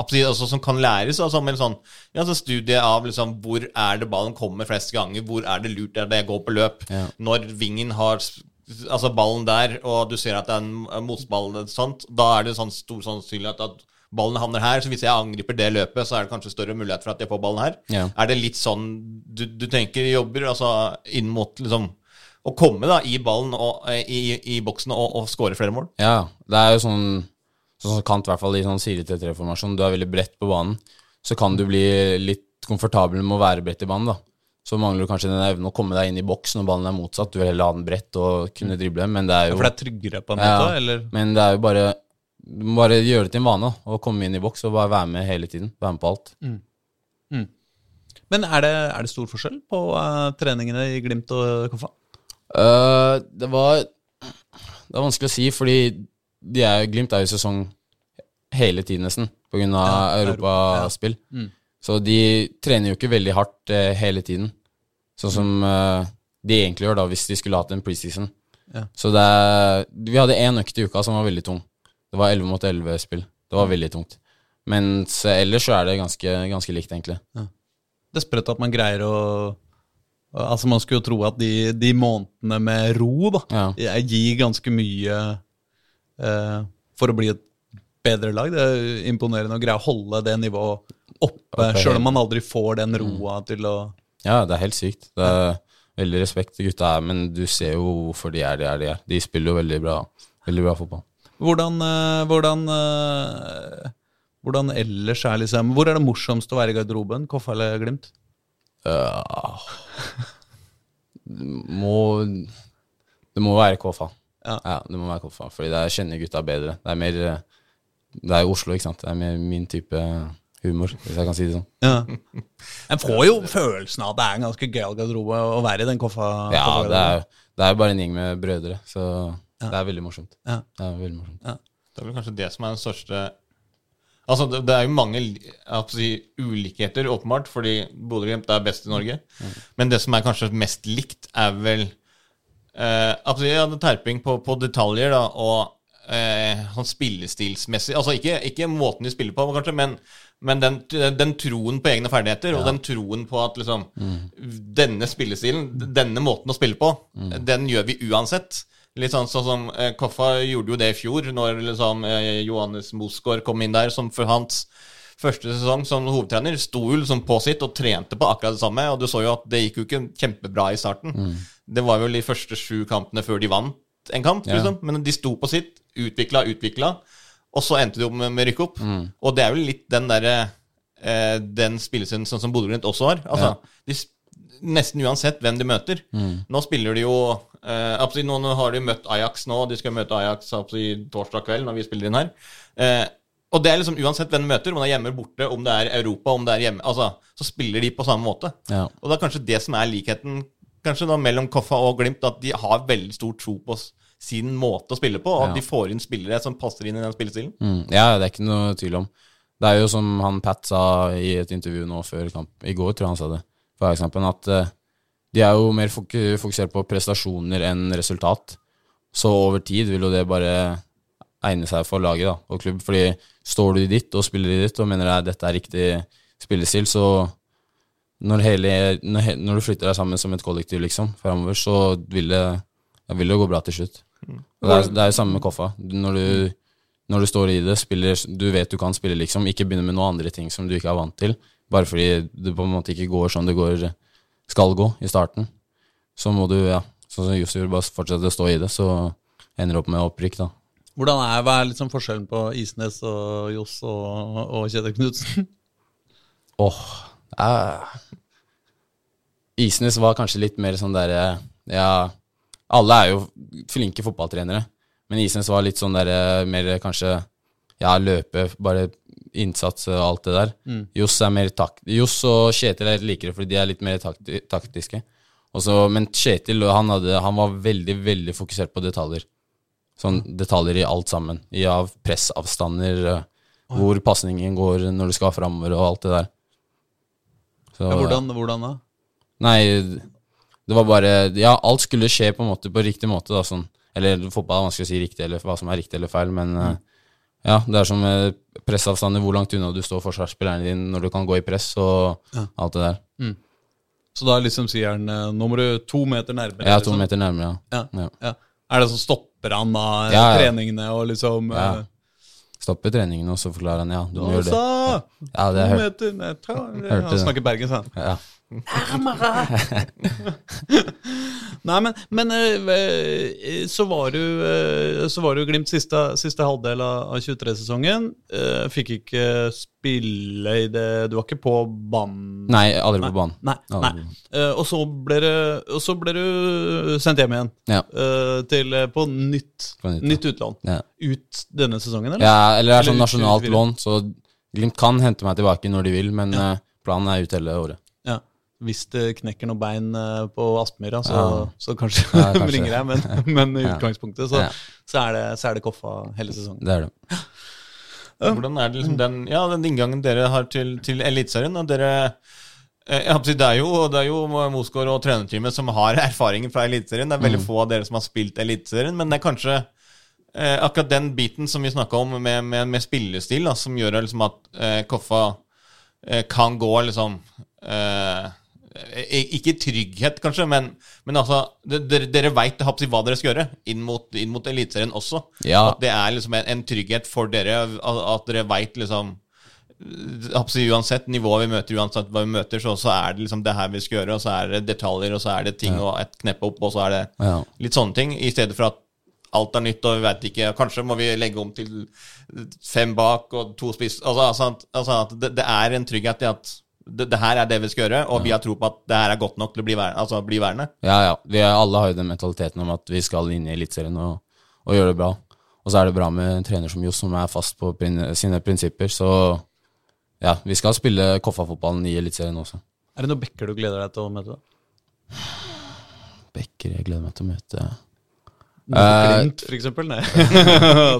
altså, som kan læres? Altså, med en sånn, ja, så studie av liksom, hvor er det ballen kommer flest ganger, hvor er det lurt er det jeg går på løp, Ja. når vingen har altså ballen der, og du ser at det er en en motball, sånt, da er det sånn stor sannsynlighet at ballen havner her. Så hvis jeg angriper det løpet, så er det kanskje større mulighet for at jeg får ballen her. Ja. Er det litt sånn du, du tenker jobber, altså inn mot liksom å komme da i ballen og eh, i, i boksen og, og skåre flere mål? Ja, det er jo sånn Sånn som kant, i hvert fall i sånn 4-3-3-formasjon. Du er veldig bredt på banen. Så kan du bli litt komfortabel med å være bredt i banen, da. Så mangler du kanskje den evnen å komme deg inn i boks når ballen er motsatt. Du vil heller ha den bredt og kunne drible, men det er jo For det er tryggere, på en Ja, måte? eller? Men det er jo bare Du må bare gjøre det til en vane å komme inn i boks og bare være med hele tiden. Være med på alt. Men er det, er det stor forskjell på uh, treningene i Glimt og Koffa? Uh, det var Det er vanskelig å si, fordi de er, Glimt er jo i sesong hele tiden, nesten, på av Ja, Europa, europaspill. Så de trener jo ikke veldig hardt uh, hele tiden, sånn som de egentlig gjør da hvis de skulle hatt en preseason. Ja. Så er, vi hadde én økt i uka som var veldig tung. Det var 11 mot 11-spill. Det var veldig tungt. Mens eh, ellers så er det ganske, ganske likt, egentlig. Det er sprøtt at man greier å Altså Man skulle jo tro at de, de månedene med ro da Ja. gir ganske mye eh, for å bli et bedre lag. Det er imponerende å greie å holde det nivået oppe, okay. sjøl om man aldri får den roa til å Ja, det er helt sykt. Det er veldig respekt til gutta her, men du ser jo hvorfor de er de er de er. De spiller jo veldig bra, veldig bra fotball. Hvordan, eh, hvordan, eh, hvordan ellers er liksom Hvor er det morsomst å være i garderoben? Koffa eller Glimt? Uh, må Det må være Koffa. Ja. det må være Koffa, fordi der kjenner gutta bedre. Det er mer Det er Oslo, ikke sant. Det er mer min type humor, hvis jeg kan si det sånn. Ja. En får jo følelsen av at det er en ganske gøyal garderobe å være i den Koffa. Ja, det er, det er bare en gjeng med brødre, så det er veldig morsomt. Ja. Det er veldig morsomt. Det er vel kanskje det som er den største Altså, det, det er jo mange si, ulikheter, åpenbart, fordi Bodø-Glimt er best i Norge. Men det som er kanskje mest likt, er vel eh, si, ja, terping på, på detaljer, da, og eh, sånn spillestilsmessig Altså ikke, ikke måten de spiller på, kanskje, men, men den, den troen på egne ferdigheter, og den troen på at liksom Denne spillestilen, denne måten å spille på, den gjør vi uansett. Litt sånn sånn som eh, Koffa gjorde jo det i fjor, når liksom, eh, Johannes Mosgaard kom inn der som for hans første sesong som hovedtrener. Sto jo liksom på sitt og trente på akkurat det samme, og du så jo at det gikk jo ikke kjempebra i starten. Det var vel de første sju kampene før de vant en kamp, Ja. liksom. Men de sto på sitt, utvikla, utvikla, og så endte de opp med, med rykk opp. Og det er vel litt den derre eh, Den spillestilen sånn som Bodø-Glimt også har. Altså, de sp- Nesten uansett hvem de møter. Nå spiller de jo eh, absolutt, Nå har de møtt Ajax nå, de skal møte Ajax absolutt, torsdag kveld når vi spiller inn her. Eh, Og det er liksom uansett hvem de møter, om det er hjemme borte, om det er Europa, om det er hjemme altså, Så spiller de på samme måte. Ja. Og det er kanskje det som er likheten kanskje da mellom Koffa og Glimt, at de har veldig stor tro på oss sin måte å spille på, og at Ja. de får inn spillere som passer inn i den spillestilen. Mm, ja, det er ikke noe tvil om. Det er jo som han Pat sa i et intervju nå før kamp, i går tror jeg han sa det, på Ajax-kampen, at eh, de er jo mer fok fokusert på prestasjoner enn resultat. Så over tid vil jo det bare egne seg for laget da, og klubb. Fordi står du i ditt og spiller i ditt og mener at dette er riktig spillestil, så når, hele, når, når du flytter deg sammen som et kollektiv liksom, framover, så vil det, vil det gå bra til slutt. Og det, er, det er jo samme med Koffa. Når du, når du står i det, spiller, du vet du kan spille, liksom. Ikke begynne med noen andre ting som du ikke er vant til. Bare fordi det på en måte ikke går sånn det går, skal gå i starten. Så må du, ja, sånn som Jussi gjorde, bare fortsette å stå i det, så ender du opp med opprykk, da. Hvordan er, Hva er liksom forskjellen på Isnes og Johs og, og Kjetil Knutsen? Åh, eh, Isnes var kanskje litt mer sånn derre Ja, alle er jo flinke fotballtrenere, men Isnes var litt sånn derre mer kanskje Ja, løpe, bare innsats og alt det der. Johs er mer takt... Johs og Kjetil er litt likere, fordi de er litt mer takti taktiske. Også, men Kjetil han, hadde, han var veldig, veldig fokusert på detaljer. Sånn detaljer i alt sammen. I av pressavstander, eh, hvor pasningen går når du skal framover, og alt det der. Så, Ja, hvordan, hvordan da? Nei, det var bare Ja, alt skulle skje på en måte på riktig måte, da. Sånn. Eller fotball er vanskelig å si riktig, eller hva som er riktig eller feil, men eh, ja, det er som eh, pressavstander, hvor langt unna du står forsvarsspillerne dine når du kan gå i press, og alt det der. Så da liksom sier han eh, nå må du to meter nærmere. Jeg er to liksom. meter nærmere, ja. Ja. ja. Ja. Er det sånn stopper han da eh, Ja, ja. treningene og liksom Ja. Stopper treningene, og så forklarer han ja, du må gjøre det. Ja, det to har jeg hørt. meter ta, Hørte Han ja snakker Ja. Nei, men, men eh, så var du eh, Så var du Glimt siste, siste halvdel av av 23-sesongen. Eh, Fikk ikke spille i det Du var ikke på banen? Nei, aldri på banen. Nei. nei. nei. Eh, og, så ble du, og så ble du sendt hjem igjen Ja. eh, til, eh, på nytt, På nytt, nytt utlån. Ja. Ut denne sesongen, eller? ja, eller det er sånn nasjonalt lån, så Glimt kan hente meg tilbake når de vil, men ja. planen er ut hele året. Hvis det knekker noen bein eh, på Aspmyra, så, Ja. så kanskje, Ja, de kanskje. ringer jeg, men, men i utgangspunktet så, Ja. så, er det, så er det Koffa hele sesongen. Det er det. Hvordan er det liksom den, ja, den inngangen dere har til, til Eliteserien? eh, det er jo, det er jo Mosgaard og trenerteamet som har erfaringer fra Eliteserien. Det er veldig få av dere som har spilt Eliteserien, men det er kanskje eh, akkurat den biten som vi snakka om med, med, med spillestil, da, som gjør liksom at eh, Koffa eh, kan gå liksom eh, Ikke trygghet, kanskje, men, men altså Dere, dere veit hva dere skal gjøre inn mot, inn mot Eliteserien også. Ja. At det er liksom en, en trygghet for dere, at, dere veit liksom Uansett nivået vi møter, uansett hva vi møter, så, så er det liksom det her vi skal gjøre, og så er det detaljer, og så er det ting og et knepp opp, og så er det Ja. litt sånne ting. I stedet for at alt er nytt, og vi veit ikke Kanskje må vi legge om til fem bak og to spiss. Altså, altså, altså det, det er en trygghet i at det, det her er det vi skal gjøre, og vi har tro på at det her er godt nok til å bli, vær, altså, bli værende. Ja, ja. Vi er, alle har jo den mentaliteten om at vi skal inn i Eliteserien og, og gjøre det bra. Og så er det bra med en trener som Johs, som er fast på prin sine prinsipper. Så ja, vi skal spille Koffa-fotballen i Eliteserien også. Er det noen bekker du gleder deg til å møte? da? Bekker jeg gleder meg til å møte. Mot Glimt, for eksempel? Nei. det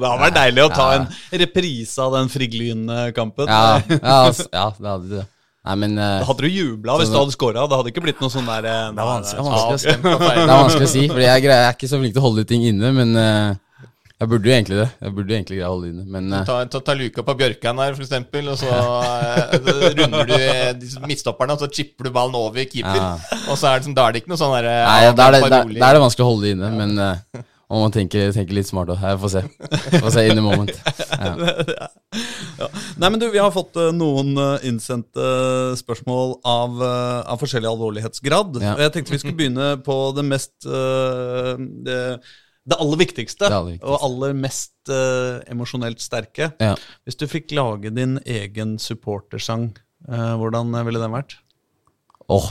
hadde vært deilig å ta en reprise av den Frigg-Lyn-kampen. Ja, ja, ass, ja det hadde det. Nei, men uh, Da hadde du jubla hvis du hadde scora. Det hadde ikke blitt noe sånn der uh, Det er vanskelig, det vanskelig, og det er vanskelig å si, Fordi jeg, greier, jeg er ikke så flink til å holde ting inne. Men uh, jeg burde jo egentlig det. Jeg burde jo egentlig greie å holde det inne. Men Ta, ta, ta luka på Bjørkan her, for eksempel, og så runder du midstopperne midtstopperne, og så chipper du ballen over keeper. Ja. Og så er det, som, da er det ikke noe sånn derre Nei, da er, det, da, da er det vanskelig å holde det inne, men uh, man må tenke litt smart òg. Jeg får se. Jeg Får se in the moment. Ja. Ja. Nei, men du, Vi har fått eh, noen eh, innsendte spørsmål av, eh, av forskjellig alvorlighetsgrad. Ja. Og Jeg tenkte vi skulle begynne på det mest det, det aller viktigste. Det aller viktigste. Og aller mest uh, emosjonelt sterke. Ja. Hvis du fikk lage din egen supportersang, uh, hvordan ville den vært? Åh,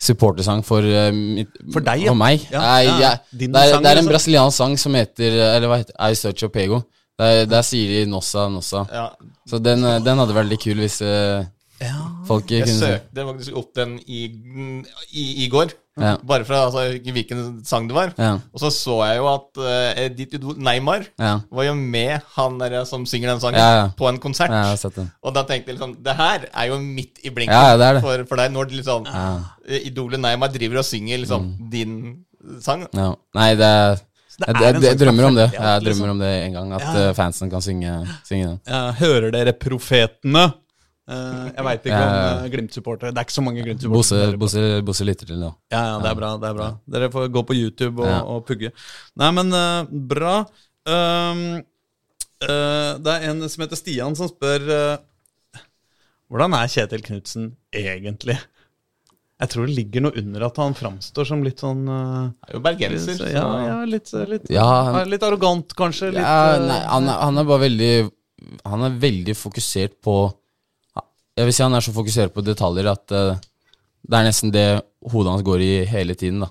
supportersang for uh, mitt, For deg, ja. For meg? Ja, Nei, jeg- Din det, er, sang, det er en liksom. brasiliansk sang som heter Eller hva heter I Search of Pego. Der, der sier de Nossa, Nossa. Ja, Så den, eh, den hadde vært litt kul hvis eh, folk jeg kunne Jeg søkte faktisk opp den i, i, i går. Ja. Bare fra altså, hvilken sang det var. Ja. Og så så jeg jo at uh, ditt idol Neymar Ja. var jo med han der som synger den sangen, Ja, ja. på en konsert. ja, jeg den. Og da tenkte jeg liksom Det her er jo midt i blinken Ja, ja, det er det. For, for deg. Når det liksom Ja. idolet Neymar driver og synger liksom Mm. din sang. Ja. Nei, det er det jeg, er jeg, jeg drømmer om det. Jeg liksom. drømmer om det en gang, at Ja. eh, fansen kan synge, synge den. Ja, hører dere profetene? Eh, jeg veit ikke om uh, Glimt-supportere Det er ikke så mange Glimt-supportere. Bosse, Bosse lytter til det. Ja, ja, det er bra. det er bra Dere får gå på YouTube og, Ja. og pugge. Nei, men bra. Um, eh, det er en som heter Stian, som spør Hvordan er Kjetil Knutsen egentlig? Jeg tror det ligger noe under at han framstår som litt sånn uh, Er jo bergenser. så- Ja, ja litt, litt, Ja, han- litt arrogant, kanskje. Litt, Ja, eh, nei, han, er, han er bare veldig Han er veldig fokusert på Jeg vil si han er så fokusert på detaljer at uh, det er nesten det hodet hans går i hele tiden. da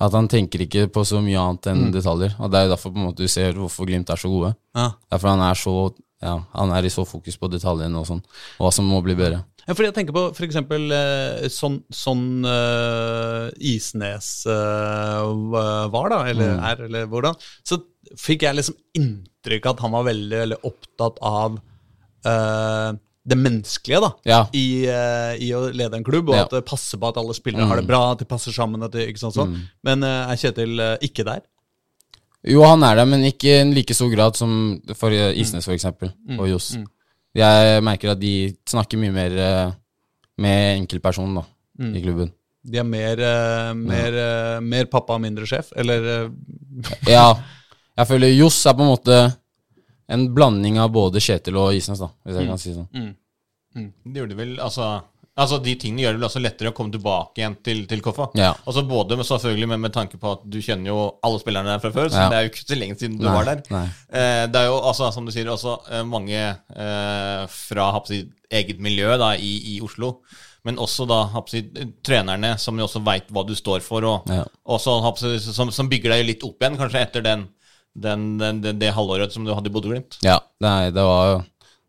At han tenker ikke på så mye annet enn detaljer. Og Det er jo derfor på en måte du ser hvorfor Glimt er så gode. ja. Derfor han er så ja, Han er i så fokus på detaljene og sånn, og hva som må bli bedre. Ja, fordi jeg tenker på eksempel eh, sånn, sånn uh, Isnes uh, var, da, eller Mm. er, eller hvordan. Så fikk jeg liksom inntrykk av at han var veldig, veldig opptatt av uh, det menneskelige, da. Ja, I, eh, I å lede en klubb, og Ja. at det passer på at alle spillere har det bra, at de passer sammen. At det, ikke sånn, sånn. Men eh, er Kjetil eh, ikke der? Jo, han er der, men ikke i like stor grad som for eh, Isnes, for eksempel, og Johs. Jeg merker at de snakker mye mer eh, med enkeltpersonen da, i klubben. De er mer, eh, mer, eh, mer pappa, mindre sjef? Eller Ja, jeg føler Johs er på en måte en blanding av både Kjetil og Isnes, da, hvis jeg kan si det sånn. Det gjorde det vel, altså Altså, De tingene gjør det vel også lettere å komme tilbake igjen til, til Koffa. Ja. Altså Både med, selvfølgelig med, med tanke på at du kjenner jo alle spillerne der fra før, så Ja. det er jo ikke så lenge siden du Nei, var der. Eh, det er jo altså, som du sier, også eh, mange eh, fra håper eget miljø da, i, i Oslo. Men også da håper trenerne, som jo også veit hva du står for, og Ja. også, håper som, som bygger deg litt opp igjen, kanskje etter den, den, den, det, halvåret som du hadde i Bodø-Glimt. Ja, nei, det var jo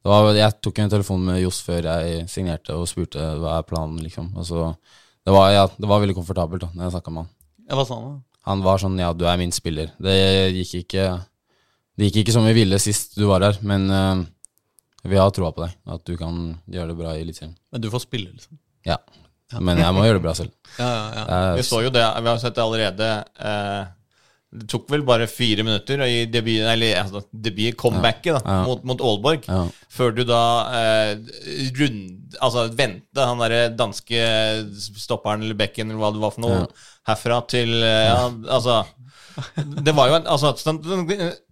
var, Jeg tok en telefon med Johs før jeg signerte og spurte hva er planen, liksom. Og så, det, var, ja, det var veldig komfortabelt da når jeg snakka med han. Hva sa han? da? Han var sånn ja, du er min spiller. Det gikk ikke Det gikk ikke som vi ville sist du var her, men uh, vi har troa på deg. At du kan gjøre det bra i Eliteserien. Men du får spille, liksom. Ja. Men jeg må gjøre det bra selv. Ja, ja, ja. Vi så jo det, vi har sett det allerede. Eh, det tok vel bare fire minutter i debut, eller, altså, debut comebacket da, Ja. mot, mot Aalborg, Ja. før du da eh, rund, altså vendte han derre danske stopperen eller bekken eller hva det var for noe, Ja. herfra til eh, ja, Altså Det var jo en, altså,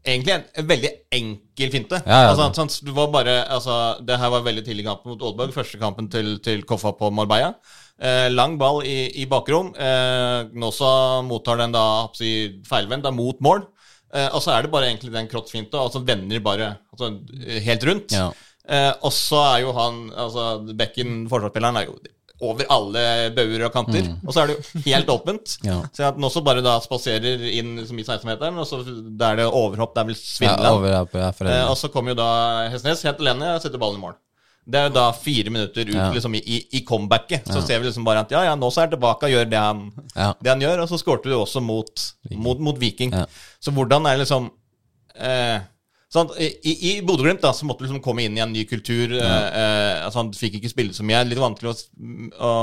egentlig en veldig enkel finte. Ja, ja. altså, sånn, du var bare, altså, det her var veldig tidlig kamp mot Aalborg. Første kampen til, til Koffa på Marbella. Eh, lang ball i, i bakrom. Eh, Gnosa mottar den da si, feilvendt, mot mål. Eh, og så er det bare egentlig den kroppsfinta, og så vender bare altså, helt rundt. Ja. Eh, og så er jo han, altså Bekken, forsvarsspilleren, er jo over alle bauger og kanter. Og så er det jo helt åpent. Mm. Ja. Så at den også bare da spaserer inn liksom, i 16-meteren, og så der er det overhopp, det er vel Ja, på jeg er Eh, og så kommer jo da Hesnes helt alene og setter ballen i mål. Det er jo da fire minutter ut Ja. liksom, i, i, comebacket. Så ser vi liksom bare at ja, ja, nå så er han tilbake og gjør det han, Ja. det han gjør. Og så skårte du også mot. Mot, mot Viking. Ja. Så hvordan er liksom eh, sånn, I, i Bodø-Glimt så måtte du liksom komme inn i en ny kultur. Eh, eh, altså Han fikk ikke spille så mye. Litt vanskelig å, å,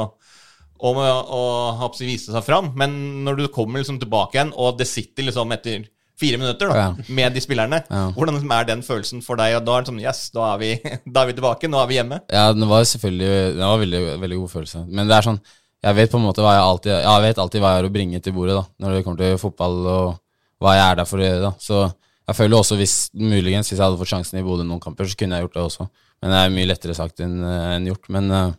å, å vise seg fram. Men når du kommer liksom tilbake igjen, og det sitter liksom etter fire minutter da, Ja. med de spillerne, Ja. hvordan er den følelsen for deg? Og da er det sånn Yes, da er vi, da er vi tilbake. Nå er vi hjemme. Ja, det var selvfølgelig Det var veldig, veldig god følelse. Men det er sånn Jeg vet på en måte hva jeg alltid Jeg vet alltid hva jeg har å bringe til bordet da når det kommer til fotball, og hva jeg er der for å gjøre. da Så jeg føler også hvis muligens hvis jeg hadde fått sjansen i Bodø noen kamper, så kunne jeg gjort det også. Men det er mye lettere sagt enn eh, enn gjort. Men eh,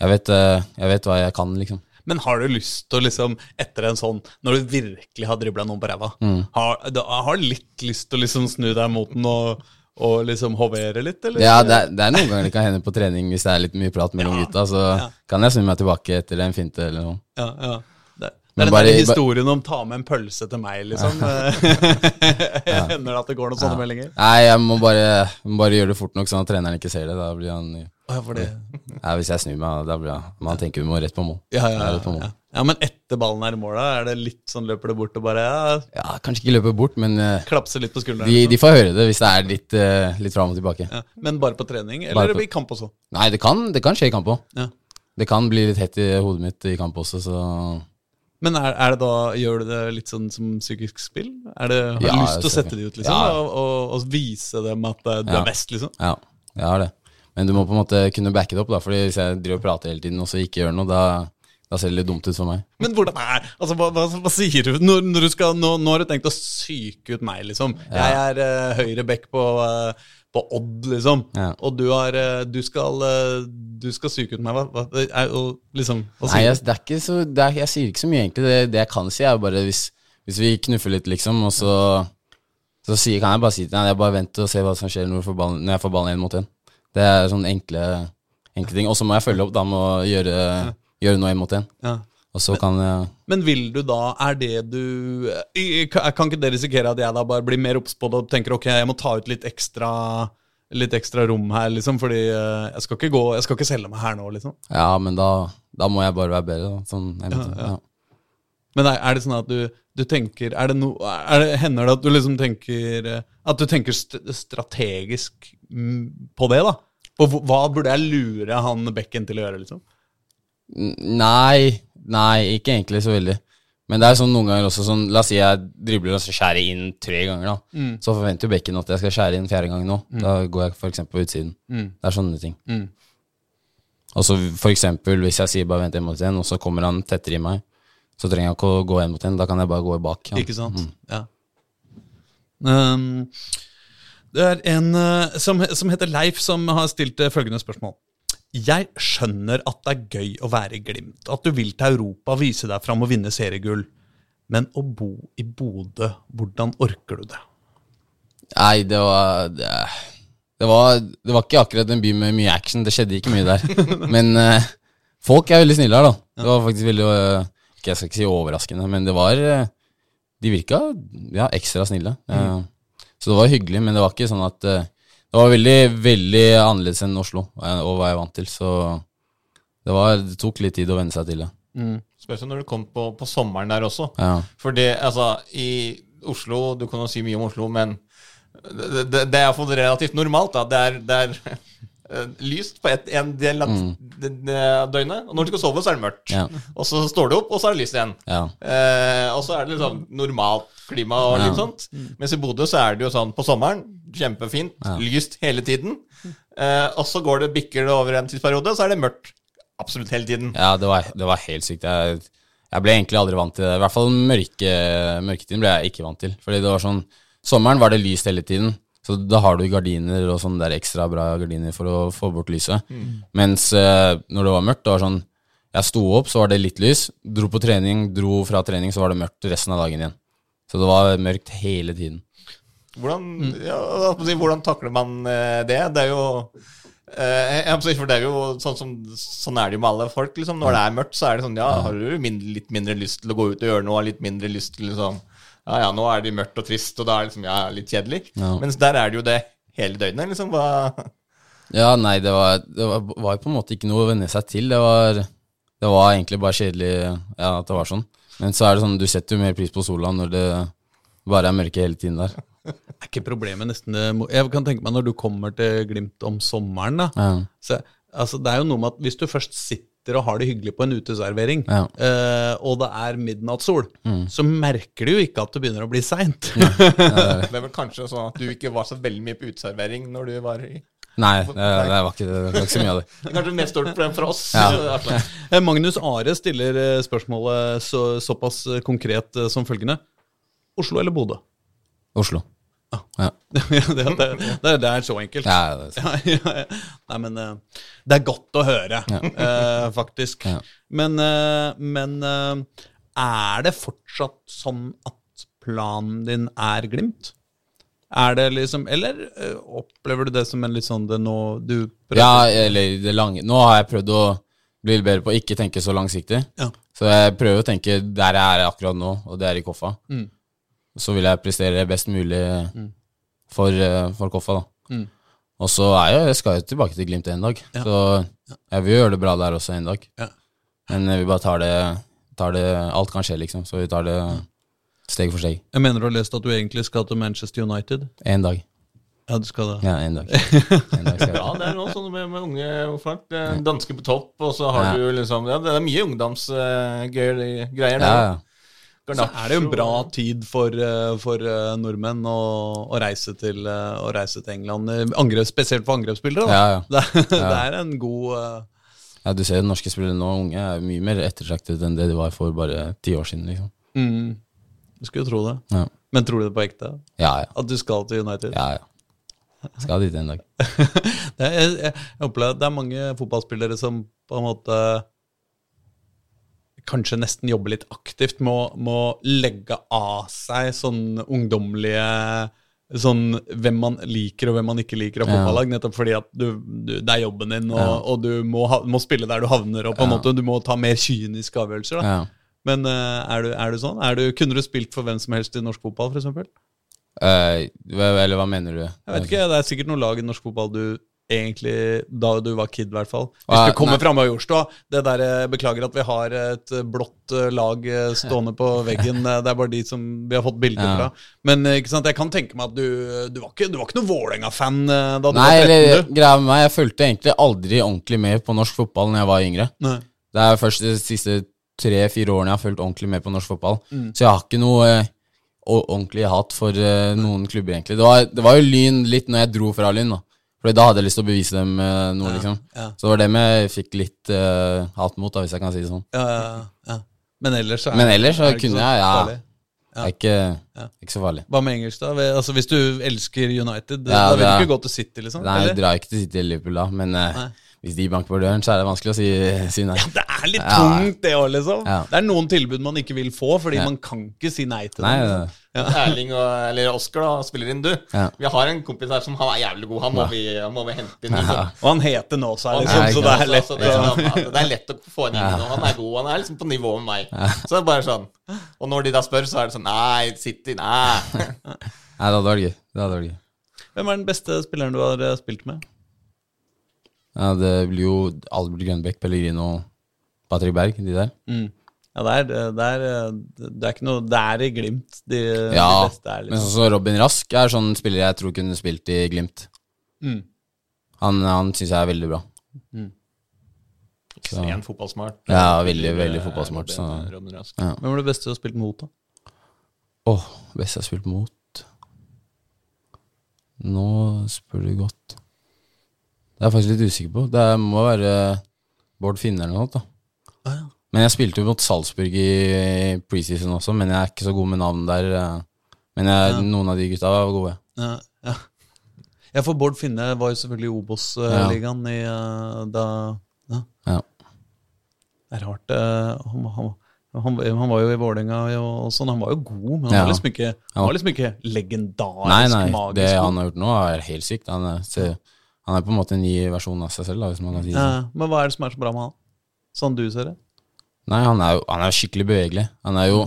jeg, vet, eh, jeg vet hva jeg kan, liksom. Men har du lyst til å liksom, etter en sånn Når du virkelig har dribla noen på ræva, Mm. har, har du litt lyst til å liksom snu deg mot den og, og liksom hovere litt, eller? Ja, det er, det er noen ganger det kan hende på trening hvis det er litt mye prat mellom gutta, så Ja. kan jeg snu meg tilbake etter en finte eller noe. ja, ja. Det, Det er den bare- der historien om 'ta med en pølse til meg', liksom. Hender det at det går noen sånne meldinger? Nei, jeg må bare, må bare gjøre det fort nok, sånn at treneren ikke ser det. Da blir han ja, det. ja, Hvis jeg snur meg, da blir han Man tenker vi må rett på mål. Ja, ja, ja, ja. ja, Men etter ballen er i mål, da? Er det litt sånn løper det bort og bare ja, Ja, kanskje ikke løper bort, men eh, klapser litt på skulderen? de, liksom? de får høre det hvis det er litt, uh, litt fram og tilbake. ja. Men bare på trening, eller på- i kamp også? Nei, det kan, det kan skje i kamp òg. Ja. Det kan bli litt hett i hodet mitt i kamp også, så Men er, er det da, gjør du det litt sånn som psykisk spill? Er det, har du Ja, lyst til å sette de ut, liksom? Ja. Og, og, og vise dem at du Ja. er best, liksom? ja, jeg har det. Men du må på en måte kunne backe det opp, da, Fordi hvis jeg driver og prater hele tiden og så ikke gjør noe, da, da ser det litt dumt ut for meg. Men hvordan er Altså, hva, hva, hva sier du når, når du skal nå, nå har du tenkt å psyke ut meg, liksom. Jeg er uh, høyre back på, eh, på Odd, liksom. Ja. Og du har eh, Du skal eh, Du skal psyke ut meg. Hva, hva liksom, hva Nei, jeg, det er ikke så, er, jeg sier ikke så mye, egentlig. Det, det jeg kan si, er bare hvis, hvis vi knuffer litt, liksom, og så, så sier, kan jeg bare si til deg Jeg bare venter og ser hva som skjer når, ballen, når jeg får ballen én mot én. Det er sånne enkle, enkle ting. Og så må jeg følge opp da med å gjøre, gjøre noe én mot én. Ja. Så kan jeg Men vil du da Er det du Kan ikke det risikere at jeg da bare blir mer obs på det og tenker ok, jeg må ta ut litt ekstra Litt ekstra rom her, liksom, fordi eh, jeg skal ikke gå Jeg skal ikke selge meg her nå, liksom. Ja, men da, da må jeg bare være bedre, da. Sånn, en ja, ja. Men er, det sånn at du, du tenker er det no, er det, Hender det at du liksom tenker eh, At du tenker st strategisk mm, på det, da? På hva burde jeg lure han bekken til å gjøre, liksom? Nei, nei, ikke egentlig så veldig. Men det er sånn noen ganger også sånn La oss si jeg dribler og så skjærer inn tre ganger, da. Så forventer jo bekken at jeg skal skjære inn fjerde gang nå. Da går jeg f.eks. på utsiden. Det er sånne ting. Mm. Og så eksempel hvis jeg sier bare vent en mot en, og så kommer han tettere i meg, så trenger jeg ikke å gå en mot en. Da kan jeg bare gå bak. Ja. Ikke sant? Ja. Um, det er en eh, som, som heter Leif, som har stilt eh, følgende spørsmål. Jeg skjønner at det er gøy å være i Glimt, at du vil til Europa, vise deg fram og vinne seriegull. Men å bo i Bodø, hvordan orker du det? Nei, det var det, det var det var ikke akkurat en by med mye action. Det skjedde ikke mye der. Men uh, folk er veldig snille her, da. Det var faktisk veldig uh, Jeg skal ikke si overraskende, men det var uh, De virka ja, ekstra snille. Mm. så det var hyggelig, men det var ikke sånn at Det var veldig, veldig annerledes enn Oslo og hva jeg vant til, så det, var, det tok litt tid å venne seg til det. Spesielt når du kom på, på sommeren der også. Ja. For det, altså, i Oslo Du kan jo si mye om Oslo, men det, det, det er iallfall relativt normalt. da. Det er, det er eh, lyst på et, en del av det døgnet, og når du skal sove, så er det mørkt. Ja. Og så står du opp, og så er det lyst igjen. Ja. Eh, og så er det liksom normalt klima og litt Ja. sånt. Mens i Bodø så er det jo sånn på sommeren, kjempefint, lyst hele tiden. Eh, og så går det, bikker det over en tidsperiode, og så er det mørkt absolutt hele tiden. Ja, det var, det var helt sykt. Jeg, jeg ble egentlig aldri vant til det. I hvert fall mørke, mørketiden ble jeg ikke vant til. Fordi det var sånn Sommeren var det lyst hele tiden, så da har du gardiner og sånne der ekstra bra gardiner for å få bort lyset. Mens eh, når det var mørkt, det var sånn Jeg sto opp, så var det litt lys. Dro på trening, dro fra trening, så var det mørkt resten av dagen igjen. Så det var mørkt hele tiden. Hvordan, ja, jeg si, hvordan takler man eh, det? Det er jo eh, jeg for det er jo sånn som Sånn er det jo med alle folk. Liksom. Når det er mørkt, så er det sånn Ja, har du mindre, litt mindre lyst til å gå ut og gjøre noe? Litt mindre lyst til liksom Ja, ja, nå er det mørkt og trist, og da er det liksom Ja, litt kjedelig. Ja. Mens der er det jo det hele døgnet, liksom. Hva Ja, nei, det var, det var, var på en måte ikke noe å venne seg til. Det var, det var egentlig bare kjedelig ja, at det var sånn. Men så er det sånn, du setter jo mer pris på sola når det bare er mørke hele tiden der. Er ikke problemet nesten Jeg kan tenke meg når du kommer til Glimt om sommeren, da. Ja. Så, altså, det er jo noe med at hvis du først sitter og har det hyggelig på en uteservering, Ja. Mm. eh, og det er midnattssol, så merker du jo ikke at det begynner å bli seint. Det er vel kanskje sånn at du ikke var så veldig mye på uteservering når du var i Nei, det, det, var ikke, det var ikke så mye av det. Det er kanskje mest stort problem for oss. Ja. Eh, Magnus Are stiller eh, spørsmålet så, såpass eh, konkret eh, som følgende. Oslo eller Bodø? Oslo. Ja. Det, det, det, det er så enkelt. Ja, det, er ja. Nei, men eh, det er godt å høre, eh, faktisk. Men, eh, men eh, er det fortsatt sånn at planen din er Glimt? Er det liksom Eller opplever du det som en litt sånn det nå du prøver ja, eller det lange Nå har jeg prøvd å bli bedre på å ikke tenke så langsiktig. Så jeg prøver å tenke der jeg er akkurat nå, og det er i Koffa. Mm. Så vil jeg prestere best mulig for, eh, for Koffa, da. Mm. Og så er jeg, jeg skal jo tilbake til Glimt en dag, Ja. så jeg vil gjøre det bra der også en dag. Ja. Men vi bare tar det, tar det Alt kan skje, liksom, så vi tar det steg for steg. Jeg mener du har lest at du egentlig skal til Manchester United? En dag. Ja, du skal det. Ja, en dag. En dag skal. Ja, det er noe sånn med, med unge folk. Danske på topp, og så har Ja. du liksom Ja, det er mye ungdomsgreier Ja, der. ja. Så er det jo en bra tid for, eh, for eh, nordmenn å, å, reise til, eh, å reise til England. Angrep, spesielt for angrepsspillere. Da. Ja, ja. Det, det er en god uh... ja, du ser jo norske spillere nå, unge, er mye mer ettertraktet enn det de var for bare ti år siden, liksom. mm, Du skulle jo tro det. Ja, Men tror du det på ekte? ja. ja. At du skal til United? ja, ja. Skal dit en dag. Det er, jeg, jeg, jeg det er mange fotballspillere som på en måte kanskje nesten jobber litt aktivt med å, med å legge av seg sånn ungdommelige Sånn hvem man liker og hvem man ikke liker av Ja. fotballag. Nettopp fordi at du, du, det er jobben din, og, Ja. og du må, ha, må spille der du havner. Og på en Ja. måte du må ta mer kyniske avgjørelser. Da. Ja. Men uh, er, du, er du sånn? Er du, kunne du spilt for hvem som helst i norsk fotball, f.eks.? Eh, eller hva mener du? Jeg vet ikke, Det er sikkert noen lag i norsk fotball du egentlig Da du var kid, i hvert fall. Hvis du kommer nei. av jordstua Det der, eh, Beklager at vi har et eh, blått eh, lag stående på veggen. Det er bare de som vi har fått bilder Ja. fra. Men sant, jeg kan tenke meg at du, du, var, ikke, du var ikke noe Vålerenga-fan da du Nei, var 13? eller greia med meg, jeg fulgte egentlig aldri ordentlig med på norsk fotball når jeg var yngre. Nei. Det er først de siste tre-fire årene jeg har fulgt ordentlig med på norsk fotball. Mm. Så jeg har ikke noe eh, ordentlig hat for eh, noen klubber, egentlig. Det var, det var jo Lyn litt når jeg dro fra Lyn, da. Fordi da hadde jeg lyst til å bevise dem noe, noe, liksom. ja. Så det var dem jeg fikk litt uh, hat mot, da, hvis jeg kan si det sånn. Ja, ja, ja. Men ellers så er, Men ellers så er det ikke så jeg, ja. farlig. Det er ikke, Ja. ikke så farlig. Hva med engelsk, da? Altså, hvis du elsker United, Ja, da vil du ikke gå til City, liksom? Nei, jeg drar ikke til City eller Liverpool da, men eh, Nei. Hvis de banker på døren, så er det vanskelig å si, si nei. Det er litt Ja. tungt, det òg, liksom. Ja. Det er noen tilbud man ikke vil få, fordi Ja. man kan ikke si nei til Nei, dem. det- Erling og, eller Oskar da, spiller inn, du. Ja. Vi har en kompis her som han er jævlig god. Han må, vi, han må vi hente inn. Liksom. Og han heter nå også, Han liksom, Ja, så det er lett. det, det er lett å få inn inn. Han er god. Han er liksom på nivå med meg. Så det er bare sånn. Og når de da spør, så er det sånn Nei, City, nei. Nei, det hadde vært gøy. Det hadde vært gøy. Hvem er den beste spilleren du har eh, spilt med? Ja, det blir jo Albert Grønbekk, Pellegrino og Patrick Berg, de der. Ja, det er, det er, det er ikke noe Det er i Glimt. De, Ja, de beste er men liksom. sånn som Robin Rask er sånn spiller jeg tror kunne spilt i Glimt. Mm. Han, han syns jeg er veldig bra. Ekstremt fotballsmart. Ja, veldig, veldig Eh, fotballsmart, Robin- så- Robin Rask. Ja. Hvem var det beste du har spilt mot, da? Åh, best jeg har spilt mot Nå spør du godt. Det er jeg faktisk litt usikker på. Det må være Bård Finne eller noe sånt. Ah, ja. Men jeg spilte jo mot Salzburg i preseason også, men jeg er ikke så god med navn der. eh. Men jeg, noen av de gutta var gode. Ja, ja. ja, for Bård Finne var jo selvfølgelig i Obos-ligaen i eh, da ja. Ja. Det er rart. eh, Han, han, han, han var jo i Vålerenga og sånn, han var jo god, men han Ja. var liksom ikke, han Ja. var liksom ikke legendarisk Nei, nei, magisk. det han har gjort nå, er helt sykt. Han er, han er på en måte en ny versjon av seg selv, da, hvis man kan si det sånn. Ja, men hva er det som er så bra med han? Sånn du ser det? Nei, han er jo han er skikkelig bevegelig. Han er jo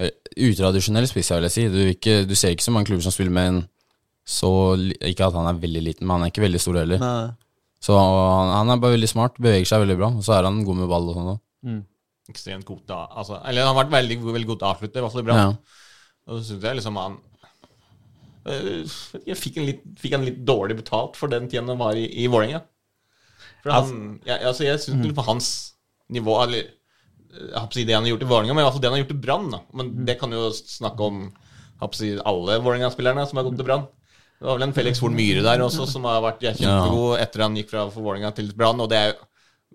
eh, utradisjonell spiss, vil jeg si. Du, ikke, du ser ikke så mange klubber som spiller med en så Ikke at han er veldig liten, men han er ikke veldig stor heller. Nei. Så han, han er bare veldig smart, beveger seg veldig bra, og så er han god med ball og sånn òg. Ekstremt god til å altså, Eller han har vært veldig, veldig god til å avslutte. I hvert fall bra. Ja. Og så synes jeg liksom han Jeg fikk, en litt, fikk en litt dårlig betalt for den tiden han var i, i Vålerenga. Altså, jeg, altså jeg synes Mm. på hans nivå Eller jeg har si det han har gjort i Vålerenga, men i hvert fall det han har gjort i Brann. Men Mm. det kan jo snakke om si, alle Vålerenga-spillerne som har gått til Brann. Det var vel en Felix Horn Myhre der også, som har vært kjempegod etter han gikk fra Vålerenga til Brann. Og det er jo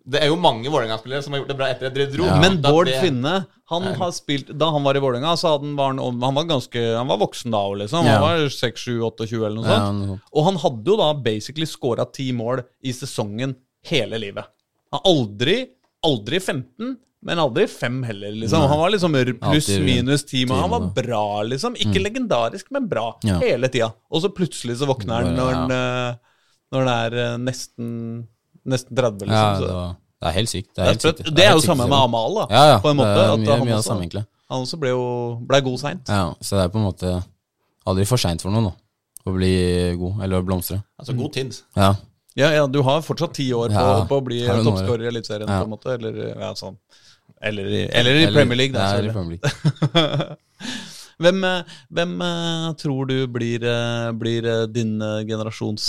det er jo mange Vålerenga-spillere som har gjort det bra etter at dere dro. Ja. Men Bård det- Finne, han har spilt Da han var i Vålerenga, så hadde han, var han, han var ganske Han var voksen da òg, liksom. Han Ja. var 6-7-28 eller noe Ja, sånt. noe. Og han hadde jo da basically scora ti mål i sesongen hele livet. Han aldri, aldri 15, men aldri 5 heller, liksom. Han var liksom pluss-minus 10 mål. Han var bra, liksom. Ikke legendarisk, men bra. Ja. Hele tida. Og så plutselig så våkner han når, eh, når det er eh, nesten, nesten 30, liksom. Ja, det var, Det er helt sykt. Det er, helt sykt. det er jo sykt samme med. Amal, da. Ja, ja. På en måte. det er at mye, han mye også- samme, egentlig. Han også ble jo ble god seint. Ja, så det er på en måte aldri for seint for noen da, å bli god, eller å blomstre. Altså god tid. Ja, Ja, ja, du har fortsatt ti år på, Ja, på å bli toppskårer i Eliteserien, Ja. på en måte. Eller, ja, sånn. eller, i- eller i Premier League, da. Ja, eller i. Premier League. Hvem, eh, hvem eh, tror du blir, eh, blir din generasjons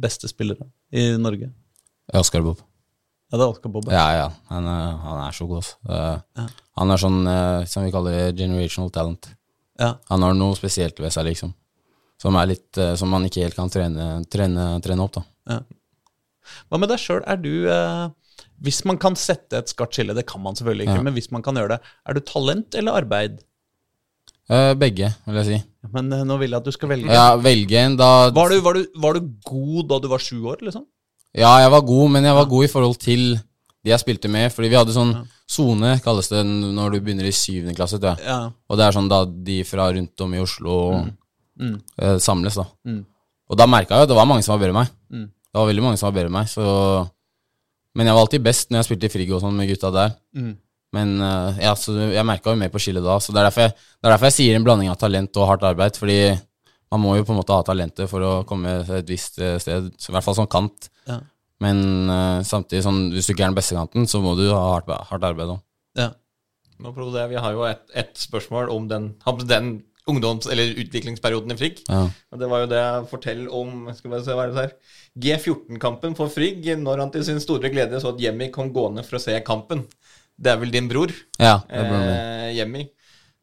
beste spillere i Norge? Oscar Bob. Ja, det er Oscar Bob. Ja, ja. Han han er så god, Ja. Han er sånn som vi kaller generational talent. Ja. Han har noe spesielt ved seg, liksom. Som, litt, som man ikke helt kan trene, trene, trene opp, da. Hva med deg sjøl? Er du eh, Hvis man kan sette et skarpt skille, det kan man selvfølgelig ikke, Ja. men hvis man kan gjøre det, er du talent eller arbeid? Eh, begge, vil jeg si. Men eh, nå vil jeg at du skal velge. Ja, velge en da Var, du, var, du, var du god da du var sju år, liksom? Ja, jeg var god, men jeg var god i forhold til de jeg spilte med. Fordi vi hadde sånn sone, kalles det når du begynner i syvende klasse. Tror jeg. Ja. Og det er sånn da de fra rundt om i Oslo Mm. eh, samles, da. Mm. Og da merka jeg at det var mange som var bedre enn meg. Mm. Det var veldig mange som var bedre enn meg, så Men jeg var alltid best når jeg spilte i frigo og sånn med gutta der. Men eh, ja, så jeg merka jo mer på skillet da. Så det er, derfor jeg, det er derfor jeg sier en blanding av talent og hardt arbeid. Fordi man må jo på en måte ha talentet for å komme til et visst eh, sted. Så I hvert fall som kant. Ja. Men eh, samtidig, sånn, hvis du ikke er den beste kanten, så må du ha hardt, hardt arbeid òg. Ja. Vi har jo et, et spørsmål om den, den ungdoms- eller utviklingsperioden i Frigg. Ja. Og Det var jo det jeg forteller om skal vi se, hva er det her? G14-kampen for Frigg, når han til sin store glede så at Jemmy kom gående for å se kampen. Det er vel din bror, ja, eh, Jemmy,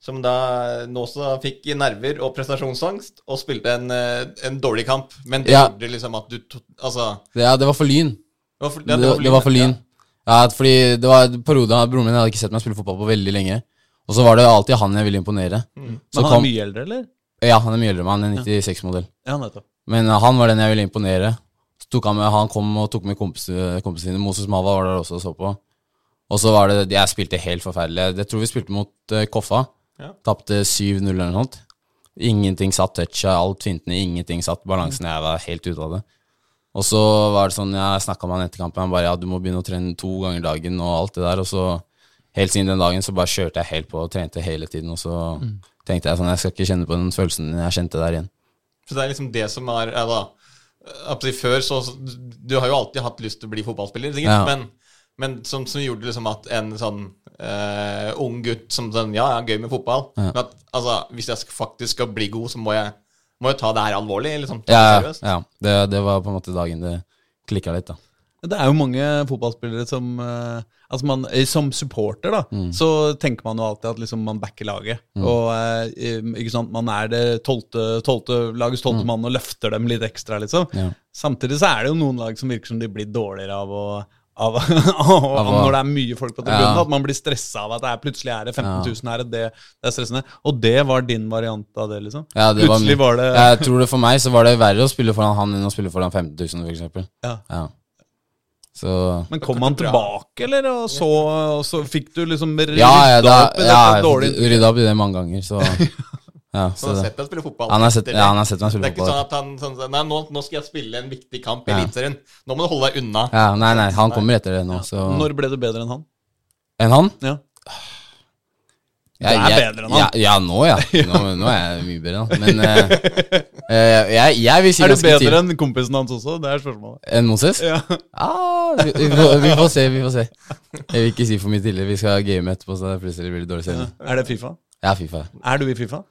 som da nå også fikk nerver og prestasjonsangst og spilte en, eh, en dårlig kamp. Men det Ja. gjorde liksom at du Altså Ja, det var for Lyn. Det var for, Det, det var for Lyn. Ja, fordi det var perioden periode broren min hadde ikke sett meg spille fotball på veldig lenge. Og så var det alltid han jeg ville imponere. Så Men han kom- er mye eldre, eller? Ja, han er mye eldre enn meg. Han er 96-modell. Ja, nettopp. Men uh, han var den jeg ville imponere. Så tok han, med, han kom og tok med kompis, kompisene sine. Moses Mava var der også og så på. Og så var det Jeg spilte helt forferdelig. Jeg tror vi spilte mot uh, Koffa. Ja. Tapte 7-0 eller noe sånt. Ingenting satt toucha, alt fintene, ingenting satt. Balansen, jeg var helt ute av det. Og så var det sånn, jeg snakka med han etter kampen, han bare ja, du må begynne å trene to ganger dagen og alt det der. Og så helt siden den dagen så bare kjørte jeg helt på og trente hele tiden. Og så tenkte jeg sånn, jeg skal ikke kjenne på den følelsen jeg kjente der igjen. Så det er liksom det som er, er da før så Du har jo alltid hatt lyst til å bli fotballspiller, sikkert, Ja. men, men som, som gjorde liksom at en sånn uh, ung gutt som sånn Ja, ja, gøy med fotball, Ja. men at altså, hvis jeg faktisk skal bli god, så må jeg, må jeg ta det her alvorlig. Liksom, Ja, ja, seriøst. ja. Det, det var på en måte dagen det klikka litt, da. Det er jo mange fotballspillere som uh, Altså man, eh, Som supporter da Mm. så tenker man jo alltid at liksom man backer laget. Og uh, ikke sant, Man er det tolte, tolte, lagets tolvte mann og løfter dem litt ekstra. liksom Mm. Ja. Samtidig så er det jo noen lag som virker som de blir dårligere av å av, av? Når det er mye folk på tribunen. Ja. At man blir stressa av at det er, plutselig er det 15 000 her. Det, det er stressende. Og det var din variant av det, liksom? Ja, det Plutselig var det Jeg tror det for meg så var det verre å spille foran han enn å spille foran 15 000, for eksempel. Ja. Ja. Så Men kom han tilbake, eller? Og så, og så fikk du liksom rydda Ja, ja, da, opp i ja jeg dårlige rydda opp i det mange ganger, så Ja, Så han har sett deg spille fotball. Han har sett, ja, han har sett meg spille fotball. det er ikke sånn at han sånn, Nei, nå, nå skal jeg spille en viktig kamp i Ja. Eliteserien. Nå må du holde deg unna. Ja, nei, nei, han kommer etter det nå, så Når ble du bedre enn han? Enn han? Ja. Jeg, Du er jeg- bedre enn han. Ja, ja nå, ja. Nå, nå er jeg mye bedre enn han. Men uh, eh, jeg, jeg vil si Er du bedre tid. enn kompisen hans også? Det er spørsmålet. enn Moses? Ja. Ah, vi, vi, får, vi får se, vi får se. Jeg vil ikke si for mye tidligere. Vi skal game etterpå, så det plutselig blir det dårlig stemning. Er det Fifa? Ja, Fifa. Er du i Fifa?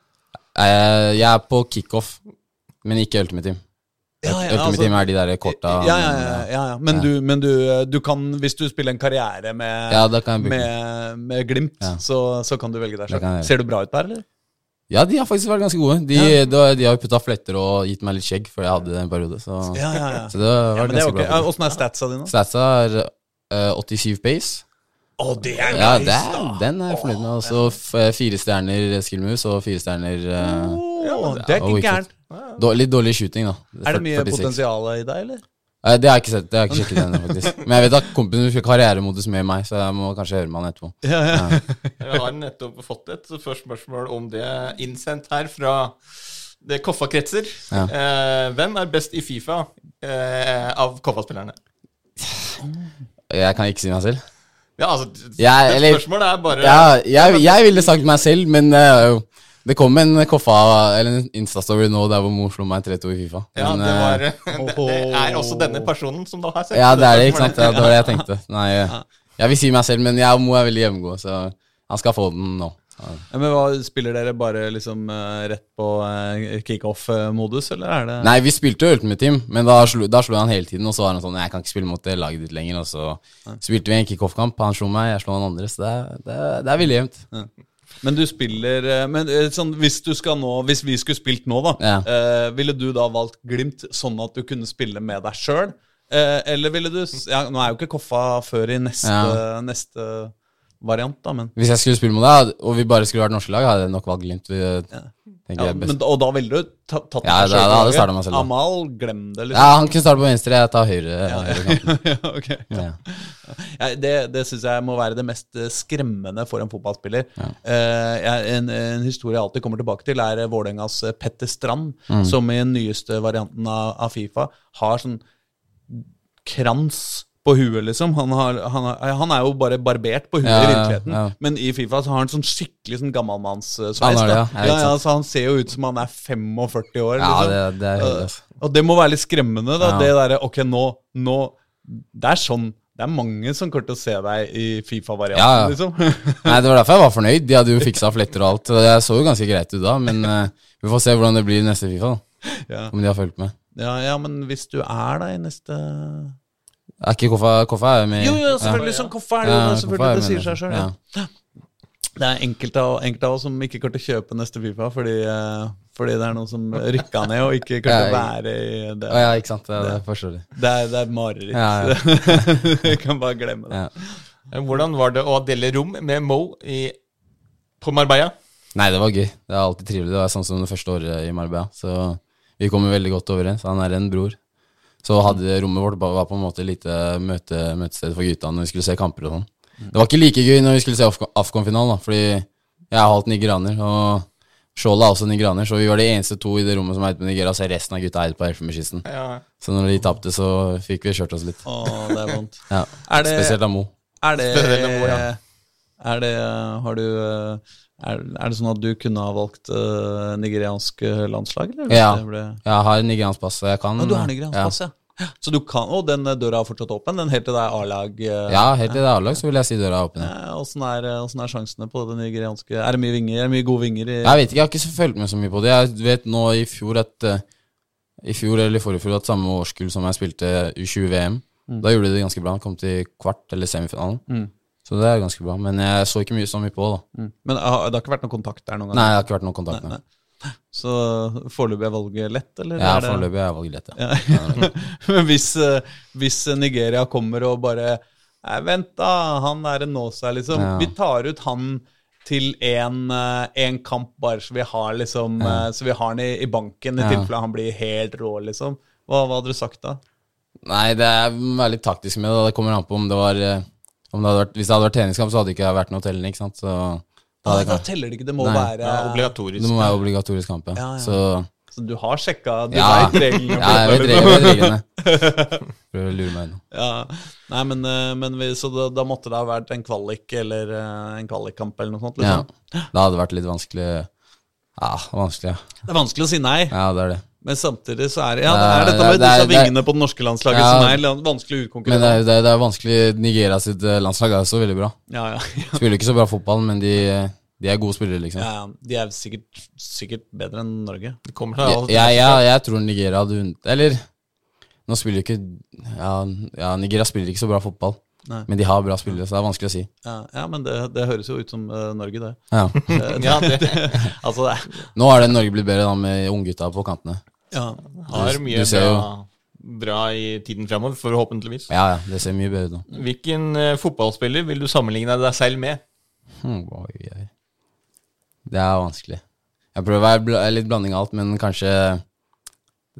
Eh, Jeg er på kickoff, men ikke Ultimate Team. Ja, ja, Ultimate altså- Team er de der korta Ja, ja, ja. Men. Du, men du, du kan, hvis du spiller en karriere med, med, med Glimt, så, så kan du velge deg gjøre. Ser du bra ut der, eller? Ja, de har faktisk vært ganske gode. De, de, de har putta fletter og gitt meg litt skjegg, for jeg hadde det en periode. Så, Ja, ja, ja. så det har vært ganske ok. Bra. Åssen er statsa dine? Statsa er uh, 87 pace. Å, det er Ja, det er, da! den er jeg fornøyd med. Også fire stjerner skillmoves og fire stjerner uh, Å, det er ikke gærent. då, Litt dårlig shooting, da. Er det mye 46. potensial i deg, eller? Eh, Det har jeg ikke sett. Det har jeg ikke sjekket ennå, faktisk. Men jeg vet at kompisen min fikk karrieremodus med meg, så jeg må kanskje høre med han etterpå. Ja, ja. Jeg har nettopp fått et første spørsmål om det innsendt her fra det Koffa-kretser. Ja. Eh, hvem er best i Fifa eh, av Koffa-spillerne? Jeg kan ikke si meg selv. Ja, altså, ja, eller- Spørsmålet er bare Ja, jeg, jeg ville sagt meg selv, men uh, det kom en Koffa Eller en Insta-story nå der hvor mor slo meg 3-2 i Fifa. Ja, Men, det, eh, var, det, det er også denne personen som da har sett Ja, det er det, ikke sant? Ja, det var det jeg tenkte. Nei, eh, jeg vil si meg selv, men jeg, Mo er veldig hjemmegod, så han skal få den nå. Ja. Ja, men hva, Spiller dere bare liksom uh, rett på uh, kickoff-modus, eller er det Nei, vi spilte jo Ultimate Team, men da slo, da slo han hele tiden. Og så var han sånn Jeg kan ikke spille mot det laget ditt lenger. Og så spilte vi en kickoff-kamp. Han slo meg, jeg slo han andre. Så det det det er veldig jevnt. Men du spiller eh, Men sånn, hvis du skal nå Hvis vi skulle spilt nå, da, Ja. eh, ville du da valgt Glimt sånn at du kunne spille med deg sjøl? Eller ville du ja, Nå er jo ikke Koffa før i neste, Ja. neste variant, da, men Hvis jeg skulle spille mot deg, og vi bare skulle vært norske lag, hadde jeg nok valgt Glimt. Vi, tenker ja, men, Og da ville du ta, tatt Ja, deg da- da hadde meg selv. Amal, glem det, Ja, liksom. han kunne starte på venstre, jeg tar høyre. høyre kanten. Ja, ok. Ja. Ja, det det syns jeg må være det mest eh, skremmende for en fotballspiller. Jeg, en, en historie jeg alltid kommer tilbake til, er eh, Vålerengas Petter Strand, Mm. som i den nyeste varianten av, av Fifa har sånn krans på huet, liksom. Han, har, han, har, han er jo bare barbert på huet Ja, i virkeligheten, ja. men i Fifa så har han sånn skikkelig sånn gammalmannssveis. Han ja. Ja, ja, ja, han ser jo ut som han er 45 år. Ja, liksom. det, det er. Altså. Og det må være litt skremmende, da. Ja. Det derre Ok, nå, nå Det er sånn Det er mange som kommer til å se deg i Fifa-varianten, Ja, ja. liksom. Nei, Det var derfor jeg var fornøyd. De hadde jo fiksa fletter og alt. Jeg så jo ganske greit ut da, men uh, vi får se hvordan det blir i neste Fifa. da ja. Om de har fulgt med. ja, ja, men hvis du er da i neste Er ikke Koffa, Koffa er jo med? Jo, jo, selvfølgelig. Ja. Som Koffa er det jo Ja, selvfølgelig. er Det sier seg sjøl. Ja. Det er enkelte av, enkelte av oss som ikke klarte å kjøpe neste Fifa fordi, eh, fordi det er noen som rykka ned og ikke klarte å være i det. Ja, ikke sant. Det, det forstår jeg. Det er, det er mareritt. Ja, Du kan bare glemme det. Ja. Hvordan var det å dele rom med Mo i, på Marbella? Nei, det var gøy. Det er alltid trivelig. Det var sånn som det første året i Marbella. Så vi kommer veldig godt overens. Han er en bror. Så hadde rommet vårt bare- var på en måte et lite møte, møtested for gutta når vi skulle se kamper og sånn. Det var ikke like gøy når vi skulle se Afcon-finalen, fordi jeg er halvt nigeraner, og Skjold er også nigeraner, så vi var de eneste to i det rommet som eide på Nigeria, så resten av gutta eide på Elfenbenskysten. Ja. Så når de tapte, så fikk vi kjørt oss litt. Å, det er vondt. Ja. Er det, Spesielt av Mo. Er det, Spesielt med Mo, ja. er det Har du eh, er, er det sånn at du kunne ha valgt uh, nigeriansk eh, landslag, eller? Ja. ble- Jeg har nigeriansk pass, jeg kan Ja, du har nigeriansk pass, ja. Så du kan, Og den eh, døra er fortsatt åpen? Den helt til det er A-lag? Uh, Ja, helt til det er A-lag, så vil jeg si døra er åpen. ja. Åssen er, er sjansene på det nigerianske Er det mye vinger? Er det mye gode vinger? i Jeg vet ikke, jeg har ikke så fulgt med så mye på det. Jeg vet nå i fjor at uh, I fjor eller i forrige fjor at samme årskull som jeg spilte U20-VM, da gjorde de det ganske bra. Kom til kvart eller semifinalen. Mm. Så det er ganske bra. Men jeg så ikke mye så mye på, da. Mm. Men det har ikke vært noen kontakt der noen gang? Nei, det har ikke vært noen kontakt Nei, med. Så foreløpig er valget lett, eller? Ja, foreløpig er valget lett, ja. Ja. Men hvis, eh, hvis Nigeria kommer og bare Nei, vent da, han er en Nåsa, liksom. Ja. Vi tar ut han til en, eh, kamp bare så vi har liksom ja. Så vi har han i, i banken i tilfelle han blir helt rå, liksom. Hva, hva hadde du sagt da? Nei, det er veldig taktisk med det. Det kommer an på om det var eh, det hadde vært, Hvis det hadde vært treningskamp, så hadde det ikke vært noe telling, ikke sant. Så da hadde da teller det ikke. Det må Nei. være Ja, obligatorisk. det må være obligatorisk kamp, ja. Ja, ja. Så Så du har sjekka Du Ja. reglene? ja, jeg vet reglene. Prøver å lure meg inn. Ja. Nei, men, eh, men vi, Så da, da måtte det ha vært en kvalik eller eh, en kvalikkamp eller noe sånt? Ja. Liksom. Det hadde vært litt vanskelig Ja, vanskelig, ja. Det er vanskelig å si nei. Ja, det er det. Men samtidig så er det Ja, det er dette med det er- disse er- vingene på det norske landslaget Ja. som er vanskelig vanskelig Men det er, det er, det er vanskelig. Nigeria sitt eh, landslag er også veldig bra. Ja, ja, Spiller ikke så bra fotball, men de, de er gode spillere, liksom. ja. De er sikkert, sikkert bedre enn Norge. Det kommer til Jeg, å ja, jeg, tror Nigeria hadde vunnet Eller nå spiller ikke ja, ja, Nigeria spiller ikke så bra fotball, Nei. men de har bra spillere, så det er vanskelig å si. Ja, ja men det, det høres jo ut som uh, Norge, det. Ja. Ja, det altså, det er Nå har det Norge blitt bedre da med unggutta på kantene. Ja. har mye du ser bra, bra i tiden framover, forhåpentligvis. Ja, ja, det ser mye bedre ut nå. Hvilken uh, fotballspiller vil du sammenligne deg selv med? Hmm, oi, oi. Det er vanskelig. Jeg prøver å være bl litt blanding av alt, men kanskje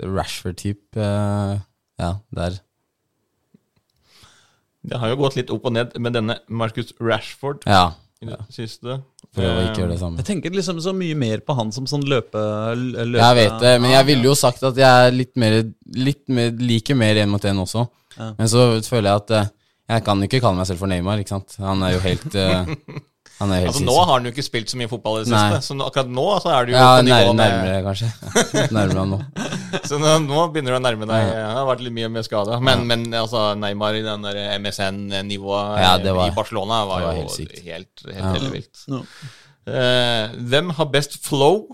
Rashford-type uh, Ja, der. Det har jo gått litt opp og ned med denne Marcus Rashford Ja. I det siste. Prøve å ikke gjøre det samme. Jeg tenker liksom så mye mer på han som sånn løpe... løpe Jeg vet det, men jeg ville jo sagt at jeg er litt mer, litt mer liker mer én mot én også. Ja. Men så føler jeg at eh, Jeg kan ikke kalle meg selv for Neymar, ikke sant. Han er jo helt uh, Han er helt Altså Nå har han jo ikke spilt så mye fotball i det Nei. siste, så akkurat nå så er det jo Ja, på nivå nær, med nærmere, kanskje. nærmere han nå. Så nå, nå begynner du å nærme deg Det har vært litt mye med skade. Men, men altså, Neymar i den der MSN-nivået Ja, i Barcelona var, var jo helt sykt. helt, helt, Ja. ellevilt. Ja. Eh, hvem har best flow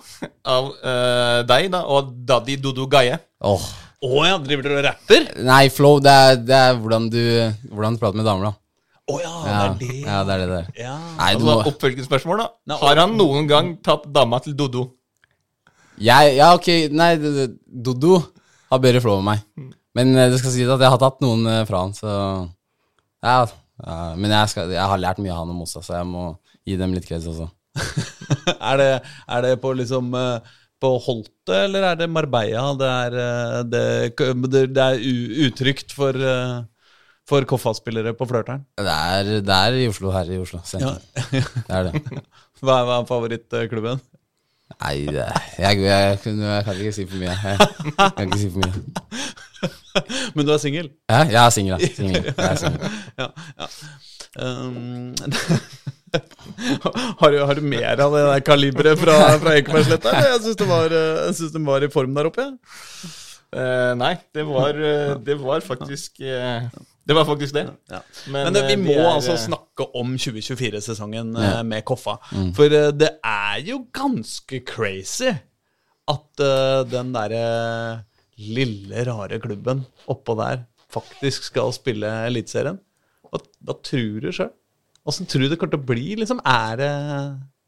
av uh, deg da, og Daddy Dodo Gaie? Oh. Å ja, driver dere og rapper? Nei, flow, det er, det er hvordan, du, hvordan du prater med damer, da. Å ja, Ja, det er det. ja, det er det der. Ja. Nei, du Altså, Oppfølgingsspørsmål, da. Har han noen gang tatt dama til Dodo? Jeg, Ja, ok, nei, Dodo har bedre flow enn meg. Men eh, det skal sies at jeg har tatt noen eh, fra han, så Ja. men jeg, skal, jeg har lært mye av han og Mossa, så jeg må gi dem litt kreds også. er, det, er det på liksom eh, på Holte, eller er det Marbella? Det er, det, det, er utrygt for, for Koffa-spillere på Flørteren. Det er, det er i Oslo, her i Oslo. Ja. Det er det. Hva er, hva er favorittklubben? Nei, jeg, jeg, jeg kan ikke si for mye. Jeg, jeg kan ikke si for mye. Men du er singel? Ja, jeg er singel, ja. Ja. ja. Um, har, du, har du mer av det der kaliberet fra, fra Ekebergsletta? Jeg syns den var, eh, det var i form der oppe. Eh, nei, det var, eh, det var faktisk eh, Det var faktisk det. Ja. Men, Men, eh, vi eh, må er, altså eh, snakke om 2024-sesongen Ja. med Koffa. For eh, det er jo ganske crazy at uh, den derre lille, rare klubben oppå der faktisk skal spille Eliteserien. Hva, hva tror du sjøl? Åssen tror du det kommer til å bli? Liksom, er det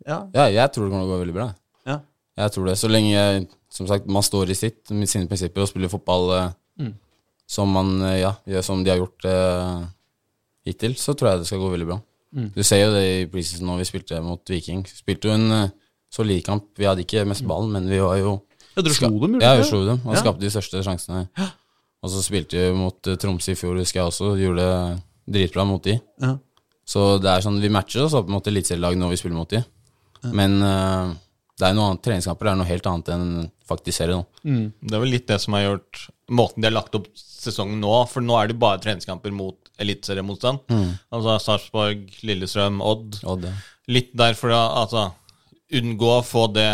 Ja. Ja, jeg tror det kommer til å gå veldig bra. ja. Jeg tror det. Så lenge som sagt, man står i sitt, med sine prinsipper og spiller fotball Mm. Som, man, eh, ja, gjør som de har gjort eh, hittil, så tror jeg det skal gå veldig bra. Mm. Du ser jo det i preseason når vi spilte mot Viking. Spilte jo en uh, solid kamp. Vi hadde ikke mest ballen, men vi var jo ja dere slo dem, gjorde Ja, vi slo dem og Ja. skapte de største sjansene. Og så spilte vi mot eh, Tromsø i fjor, husker jeg også. Gjorde det dritbra mot de. Ja. Så det er sånn, vi matcher oss opp mot eliteserielag når vi spiller mot de. Men eh, det er noe annet, treningskamper er noe helt annet enn faktisk serie nå. Mm. Det er vel litt det som har gjort måten de har lagt opp sesongen nå. For nå er det bare treningskamper mot eliteseriemotstand. Altså Sarpsborg, Lillestrøm, Odd. Odd ja. Litt derfor å altså, unngå å få det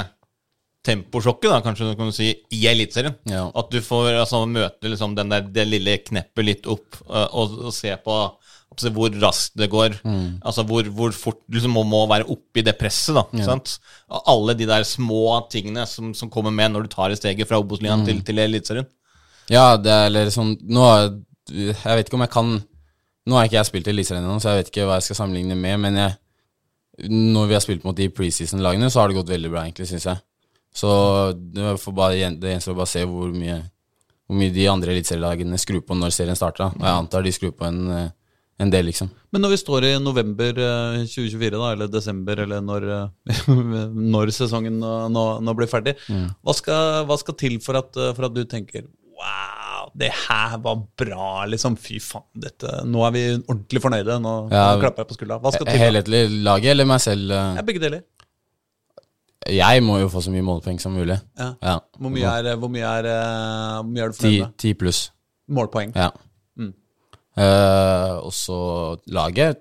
temposjokket, da, kanskje du kan si, i Eliteserien. Ja. At du får altså, møte liksom, den der, det lille kneppet litt opp, øh, og, og se på altså, hvor raskt det går. Altså hvor, hvor fort du liksom må, må være oppi det presset. da, ja. sant? Alle de der små tingene som, som kommer med når du tar i steget fra Obos-ligaen til, til Eliteserien. Ja, det er eller sånn Nå jeg vet ikke om jeg kan Nå har ikke jeg spilt i Eliteserien ennå, så jeg vet ikke hva jeg skal sammenligne med, men jeg når vi har spilt mot de preseason-lagene, så har det gått veldig bra, egentlig, syns jeg. Så det, bare, det gjenstår bare å se hvor mye, hvor mye de andre eliteserielagene skrur på når serien starter. Og jeg antar de skrur på en, eh, en del, liksom. Men når vi står i november eh, 2024, da, eller desember, eller når, eh, når sesongen nå, nå, blir ferdig, hva, skal, hva skal til for at, eh, for at du tenker Wow, det her var bra, liksom. Fy faen, dette Nå er vi ordentlig fornøyde. Nå, Ja. nå klapper jeg på skuldra. Hva skal til? Helhetlig laget eller meg selv? eh? Ja, begge deler. Jeg må jo få så mye målpoeng som mulig. Ja. Ja. Hvor mye er, hvor mye er, eh, hvor mye er du fornøyd med? ti pluss. Målpoeng. Ja. Mm. Uh, og så laget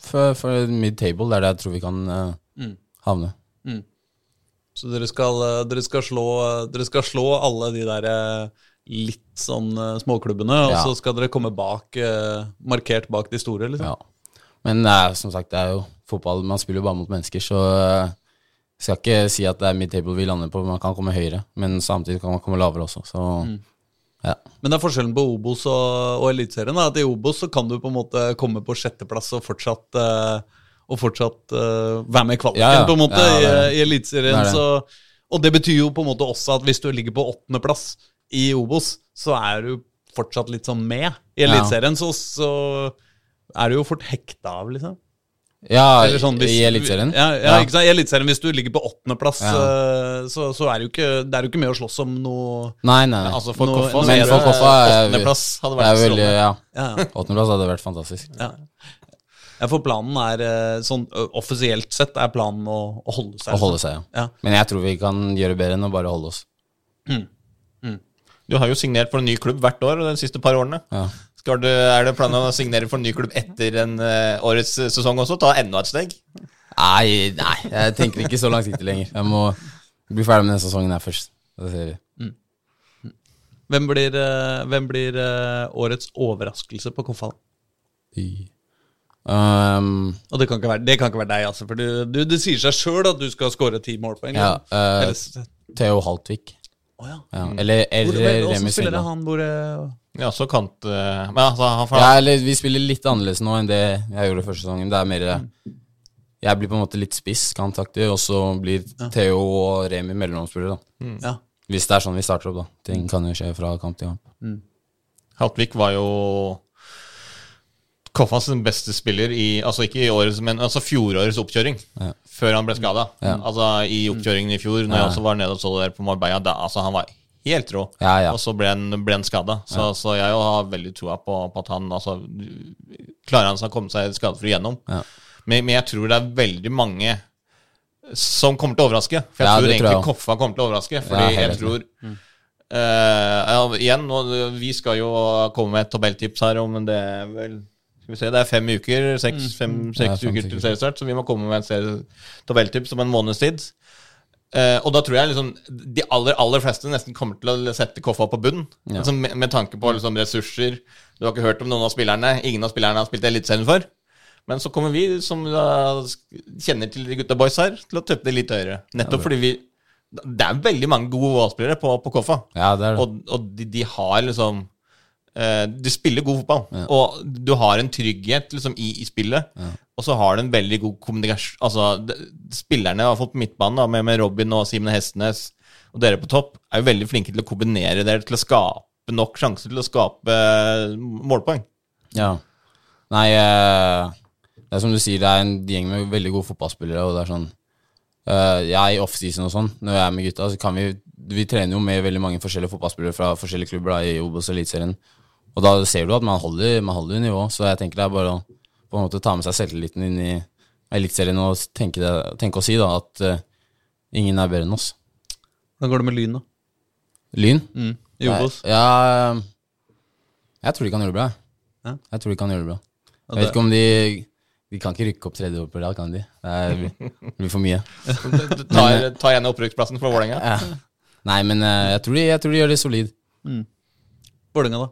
for, for mid-table, det er der jeg tror vi kan uh, Mm. havne. Så dere skal, dere, skal slå, dere skal slå alle de der eh, litt sånn eh, småklubbene, og Ja. så skal dere komme bak, eh, markert bak de store, liksom? Ja. Men er, som sagt, det er jo fotball. Man spiller jo bare mot mennesker, så eh, jeg skal ikke si at det er mid-table vi lander på. Man kan komme høyere, men samtidig kan man komme lavere også. Så ja. Men det er forskjellen på Obos og, og Eliteserien. At I Obos så kan du på en måte komme på sjetteplass og fortsatt, eh, og fortsatt uh, være med i kvaliken, Ja, ja. på en måte, i, i Eliteserien. Er Og det betyr jo på en måte også at hvis du ligger på åttendeplass i Obos, så er du fortsatt litt sånn med i Ja. Eliteserien. Så, så er du jo fort hekta av, liksom. ja Eller sånn hvis- I Eliteserien? Ja, ja, Ja. ikke sant? I Eliteserien, hvis du ligger på åttendeplass, Ja. eh, så, så er det jo ikke, det er jo ikke med å slåss om noe Nei, nei. nei. Altså For Koffa Men for Koffa åttendeplass hadde vært sånn veldig, ja. ja. Åttendeplass hadde vært fantastisk. Ja. ja, for planen er eh, sånn offisielt sett er planen å, å holde seg. Å holde seg, ja. Ja. Men jeg tror vi kan gjøre bedre enn å bare holde oss. Du har jo signert for en ny klubb hvert år de siste par årene. Ja. Skal du, er det planen å signere for en ny klubb etter en, eh, årets sesong også? Ta enda et steg? Nei, nei, jeg tenker ikke så langsiktig lenger. Jeg må bli ferdig med denne sesongen her først. Det ser vi. Hvem blir, eh, hvem blir eh, årets overraskelse på Koffa? Um, Og det kan ikke være, det kan ikke være deg, altså. For du, du, det sier seg sjøl at du skal score ti målpoeng. ja, Theo Haltvik. Å ja. Ja. Eller, Hvor, eller men, Remi Åssen spiller han hvor eh, Ja, så kant eh, Men altså, han får Ja, eller vi spiller litt annerledes nå enn det jeg gjorde første sesongen. Det er mer Jeg blir på en måte litt spiss, kantaktig, og så blir Theo og Remi mellomspillere, da. Ja. Hvis det er sånn vi starter opp, da. Ting kan jo skje fra kamp til kamp. Haltvik var jo Koffas beste spiller i Altså ikke i årets, men altså fjorårets oppkjøring. Ja. Før han ble skada. Ja. Altså i oppkjøringen i fjor, når jeg også var nede og så det der på Marbella, da, altså han var helt rå. Ja, ja. Og så ble han, ble han skada. Så, så jeg har veldig troa på, på at han altså Klarer han seg å komme seg skadefri gjennom. Ja. Men, men jeg tror det er veldig mange som kommer til å overraske. For jeg Ja, tror egentlig jeg. Koffa kommer til å overraske. Fordi Ja, jeg helt tror Uh, ja, Igjen, nå, vi skal jo komme med et tabelltips her om det er vel skal vi se, Det er fem uker, seks, fem, seks Ja, uker til seriestart, så vi må komme med en serie- tabelltips om en måneds tid. Uh, og da tror jeg liksom de aller aller fleste nesten kommer til å sette Koffa på bunnen. Ja. Altså, med, med tanke på liksom, ressurser. Du har ikke hørt om noen av spillerne. Ingen av spillerne har spilt Eliteserien før. Men så kommer vi, som uh, kjenner til de gutta boys her, til å tøppe det litt høyere. Nettopp fordi vi Det er veldig mange gode valgspillere på, på Koffa. Ja, det er det. Og, og de, de har liksom eh, De spiller god fotball. Ja. Og du har en trygghet liksom i, i spillet. Og så har du en veldig god kommunikasjon Altså, de, spillerne har fått på midtbanen, da, med, med Robin og Simen Hestenes og dere på topp, er jo veldig flinke til å kombinere dere til å skape nok sjanser til å skape eh, målpoeng. Ja. Nei, eh, det er som du sier, det er en gjeng med veldig gode fotballspillere, og det er sånn Jeg i offseason og sånn, når jeg er med gutta, så kan vi Vi trener jo med veldig mange forskjellige fotballspillere fra forskjellige klubber da, i Obos og Eliteserien. Og da ser du at man holder, man holder nivå, så jeg tenker det er bare å på en måte ta med seg selvtilliten inn i Eliteserien og tenke, det, tenke å si da at uh, ingen er bedre enn oss. Hvordan går det med Lyn, da? Lyn? Mm. I Obos? Ja, jeg tror de kan gjøre det bra. Ja. Jeg tror de kan gjøre det bra. Jeg Jeg vet ikke om de De kan ikke rykke opp tredje år på rad, kan de? Det er- det blir for mye. Ta tar, tar gjerne opprykksplassen for Vålerenga. Ja. Nei, men eh, jeg tror, de, jeg tror de gjør det solid. Vålerenga, da?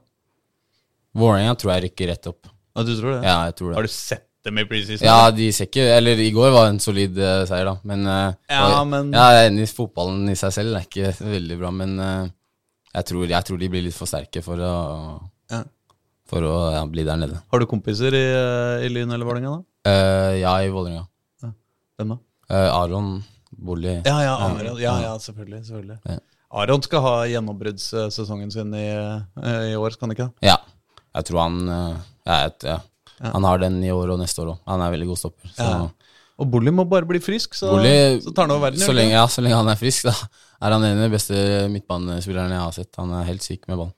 Vålerenga tror jeg rykker rett opp. Ja, du tror det? Ja, jeg tror det. Har du sett dem i preseason? Ja, de ser ikke Eller i går var en solid uh, seier, da. Men, uh, Ja, og- men- ja, jeg er enig i fotballen i seg selv er ikke veldig bra, men uh, jeg, tror, jeg tror de blir litt for sterke for å Ja. For å ja, bli der nede. Har du kompiser i, i Lyn eller Vålerenga, da? Ja, i Vålerenga. Hvem da? Aron Bolli. Ja, ja, Aron. Ja, ja, selvfølgelig. selvfølgelig. Aron skal ha gjennombruddssesongen sin i, i år, skal han ikke? Ja. Jeg tror han vet, ja, ja. Han har den i år og neste år òg. Han er veldig god stopper. Så Ja. Og Bolli må bare bli frisk, så, Bolli, så tar han over verden. så lenge, ja, så lenge han er frisk, da er han en av de beste midtbanespillerne jeg har sett. Han er helt syk med ballen.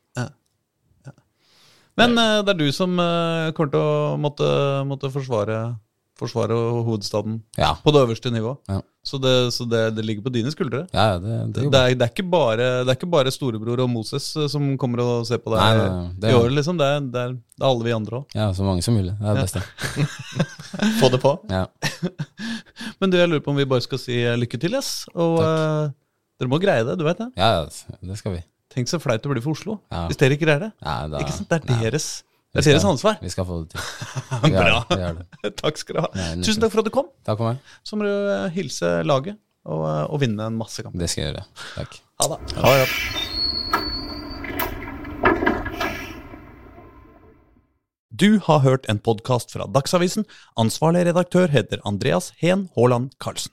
Men eh, det er du som eh, kommer til å måtte, måtte forsvare, forsvare hovedstaden på det øverste nivået. Ja. Så, det, så det, det ligger på dine skuldre. Ja, det, det, Det, det, er, det, er ikke bare, det er ikke bare storebror og Moses eh, som kommer og ser på deg Nei, nei, nei, det i år, liksom. Det er, er, alle vi andre òg. ja, så mange som mulig. Det er det beste. Få det på. Ja. Men du, jeg lurer på om vi bare skal si eh, lykke til, yes. Og uh, dere må greie det, du vet det. ja, det skal vi. Tenk så flaut det blir for Oslo Ja. hvis dere ikke greier det. Ja, da, Ikke sant? Det er deres, det er deres ansvar. Vi skal få det til. Vi Bra. vi det. Takk skal du ha. Nei. Tusen takk for at du kom. Takk for meg. Så må du eh, hilse laget og, eh, og vinne en masse kamper. Det skal jeg gjøre. Takk. Ha det. Ha det. Du har hørt en podkast fra Dagsavisen. Ansvarlig redaktør heter Andreas Heen Haaland Karlsen.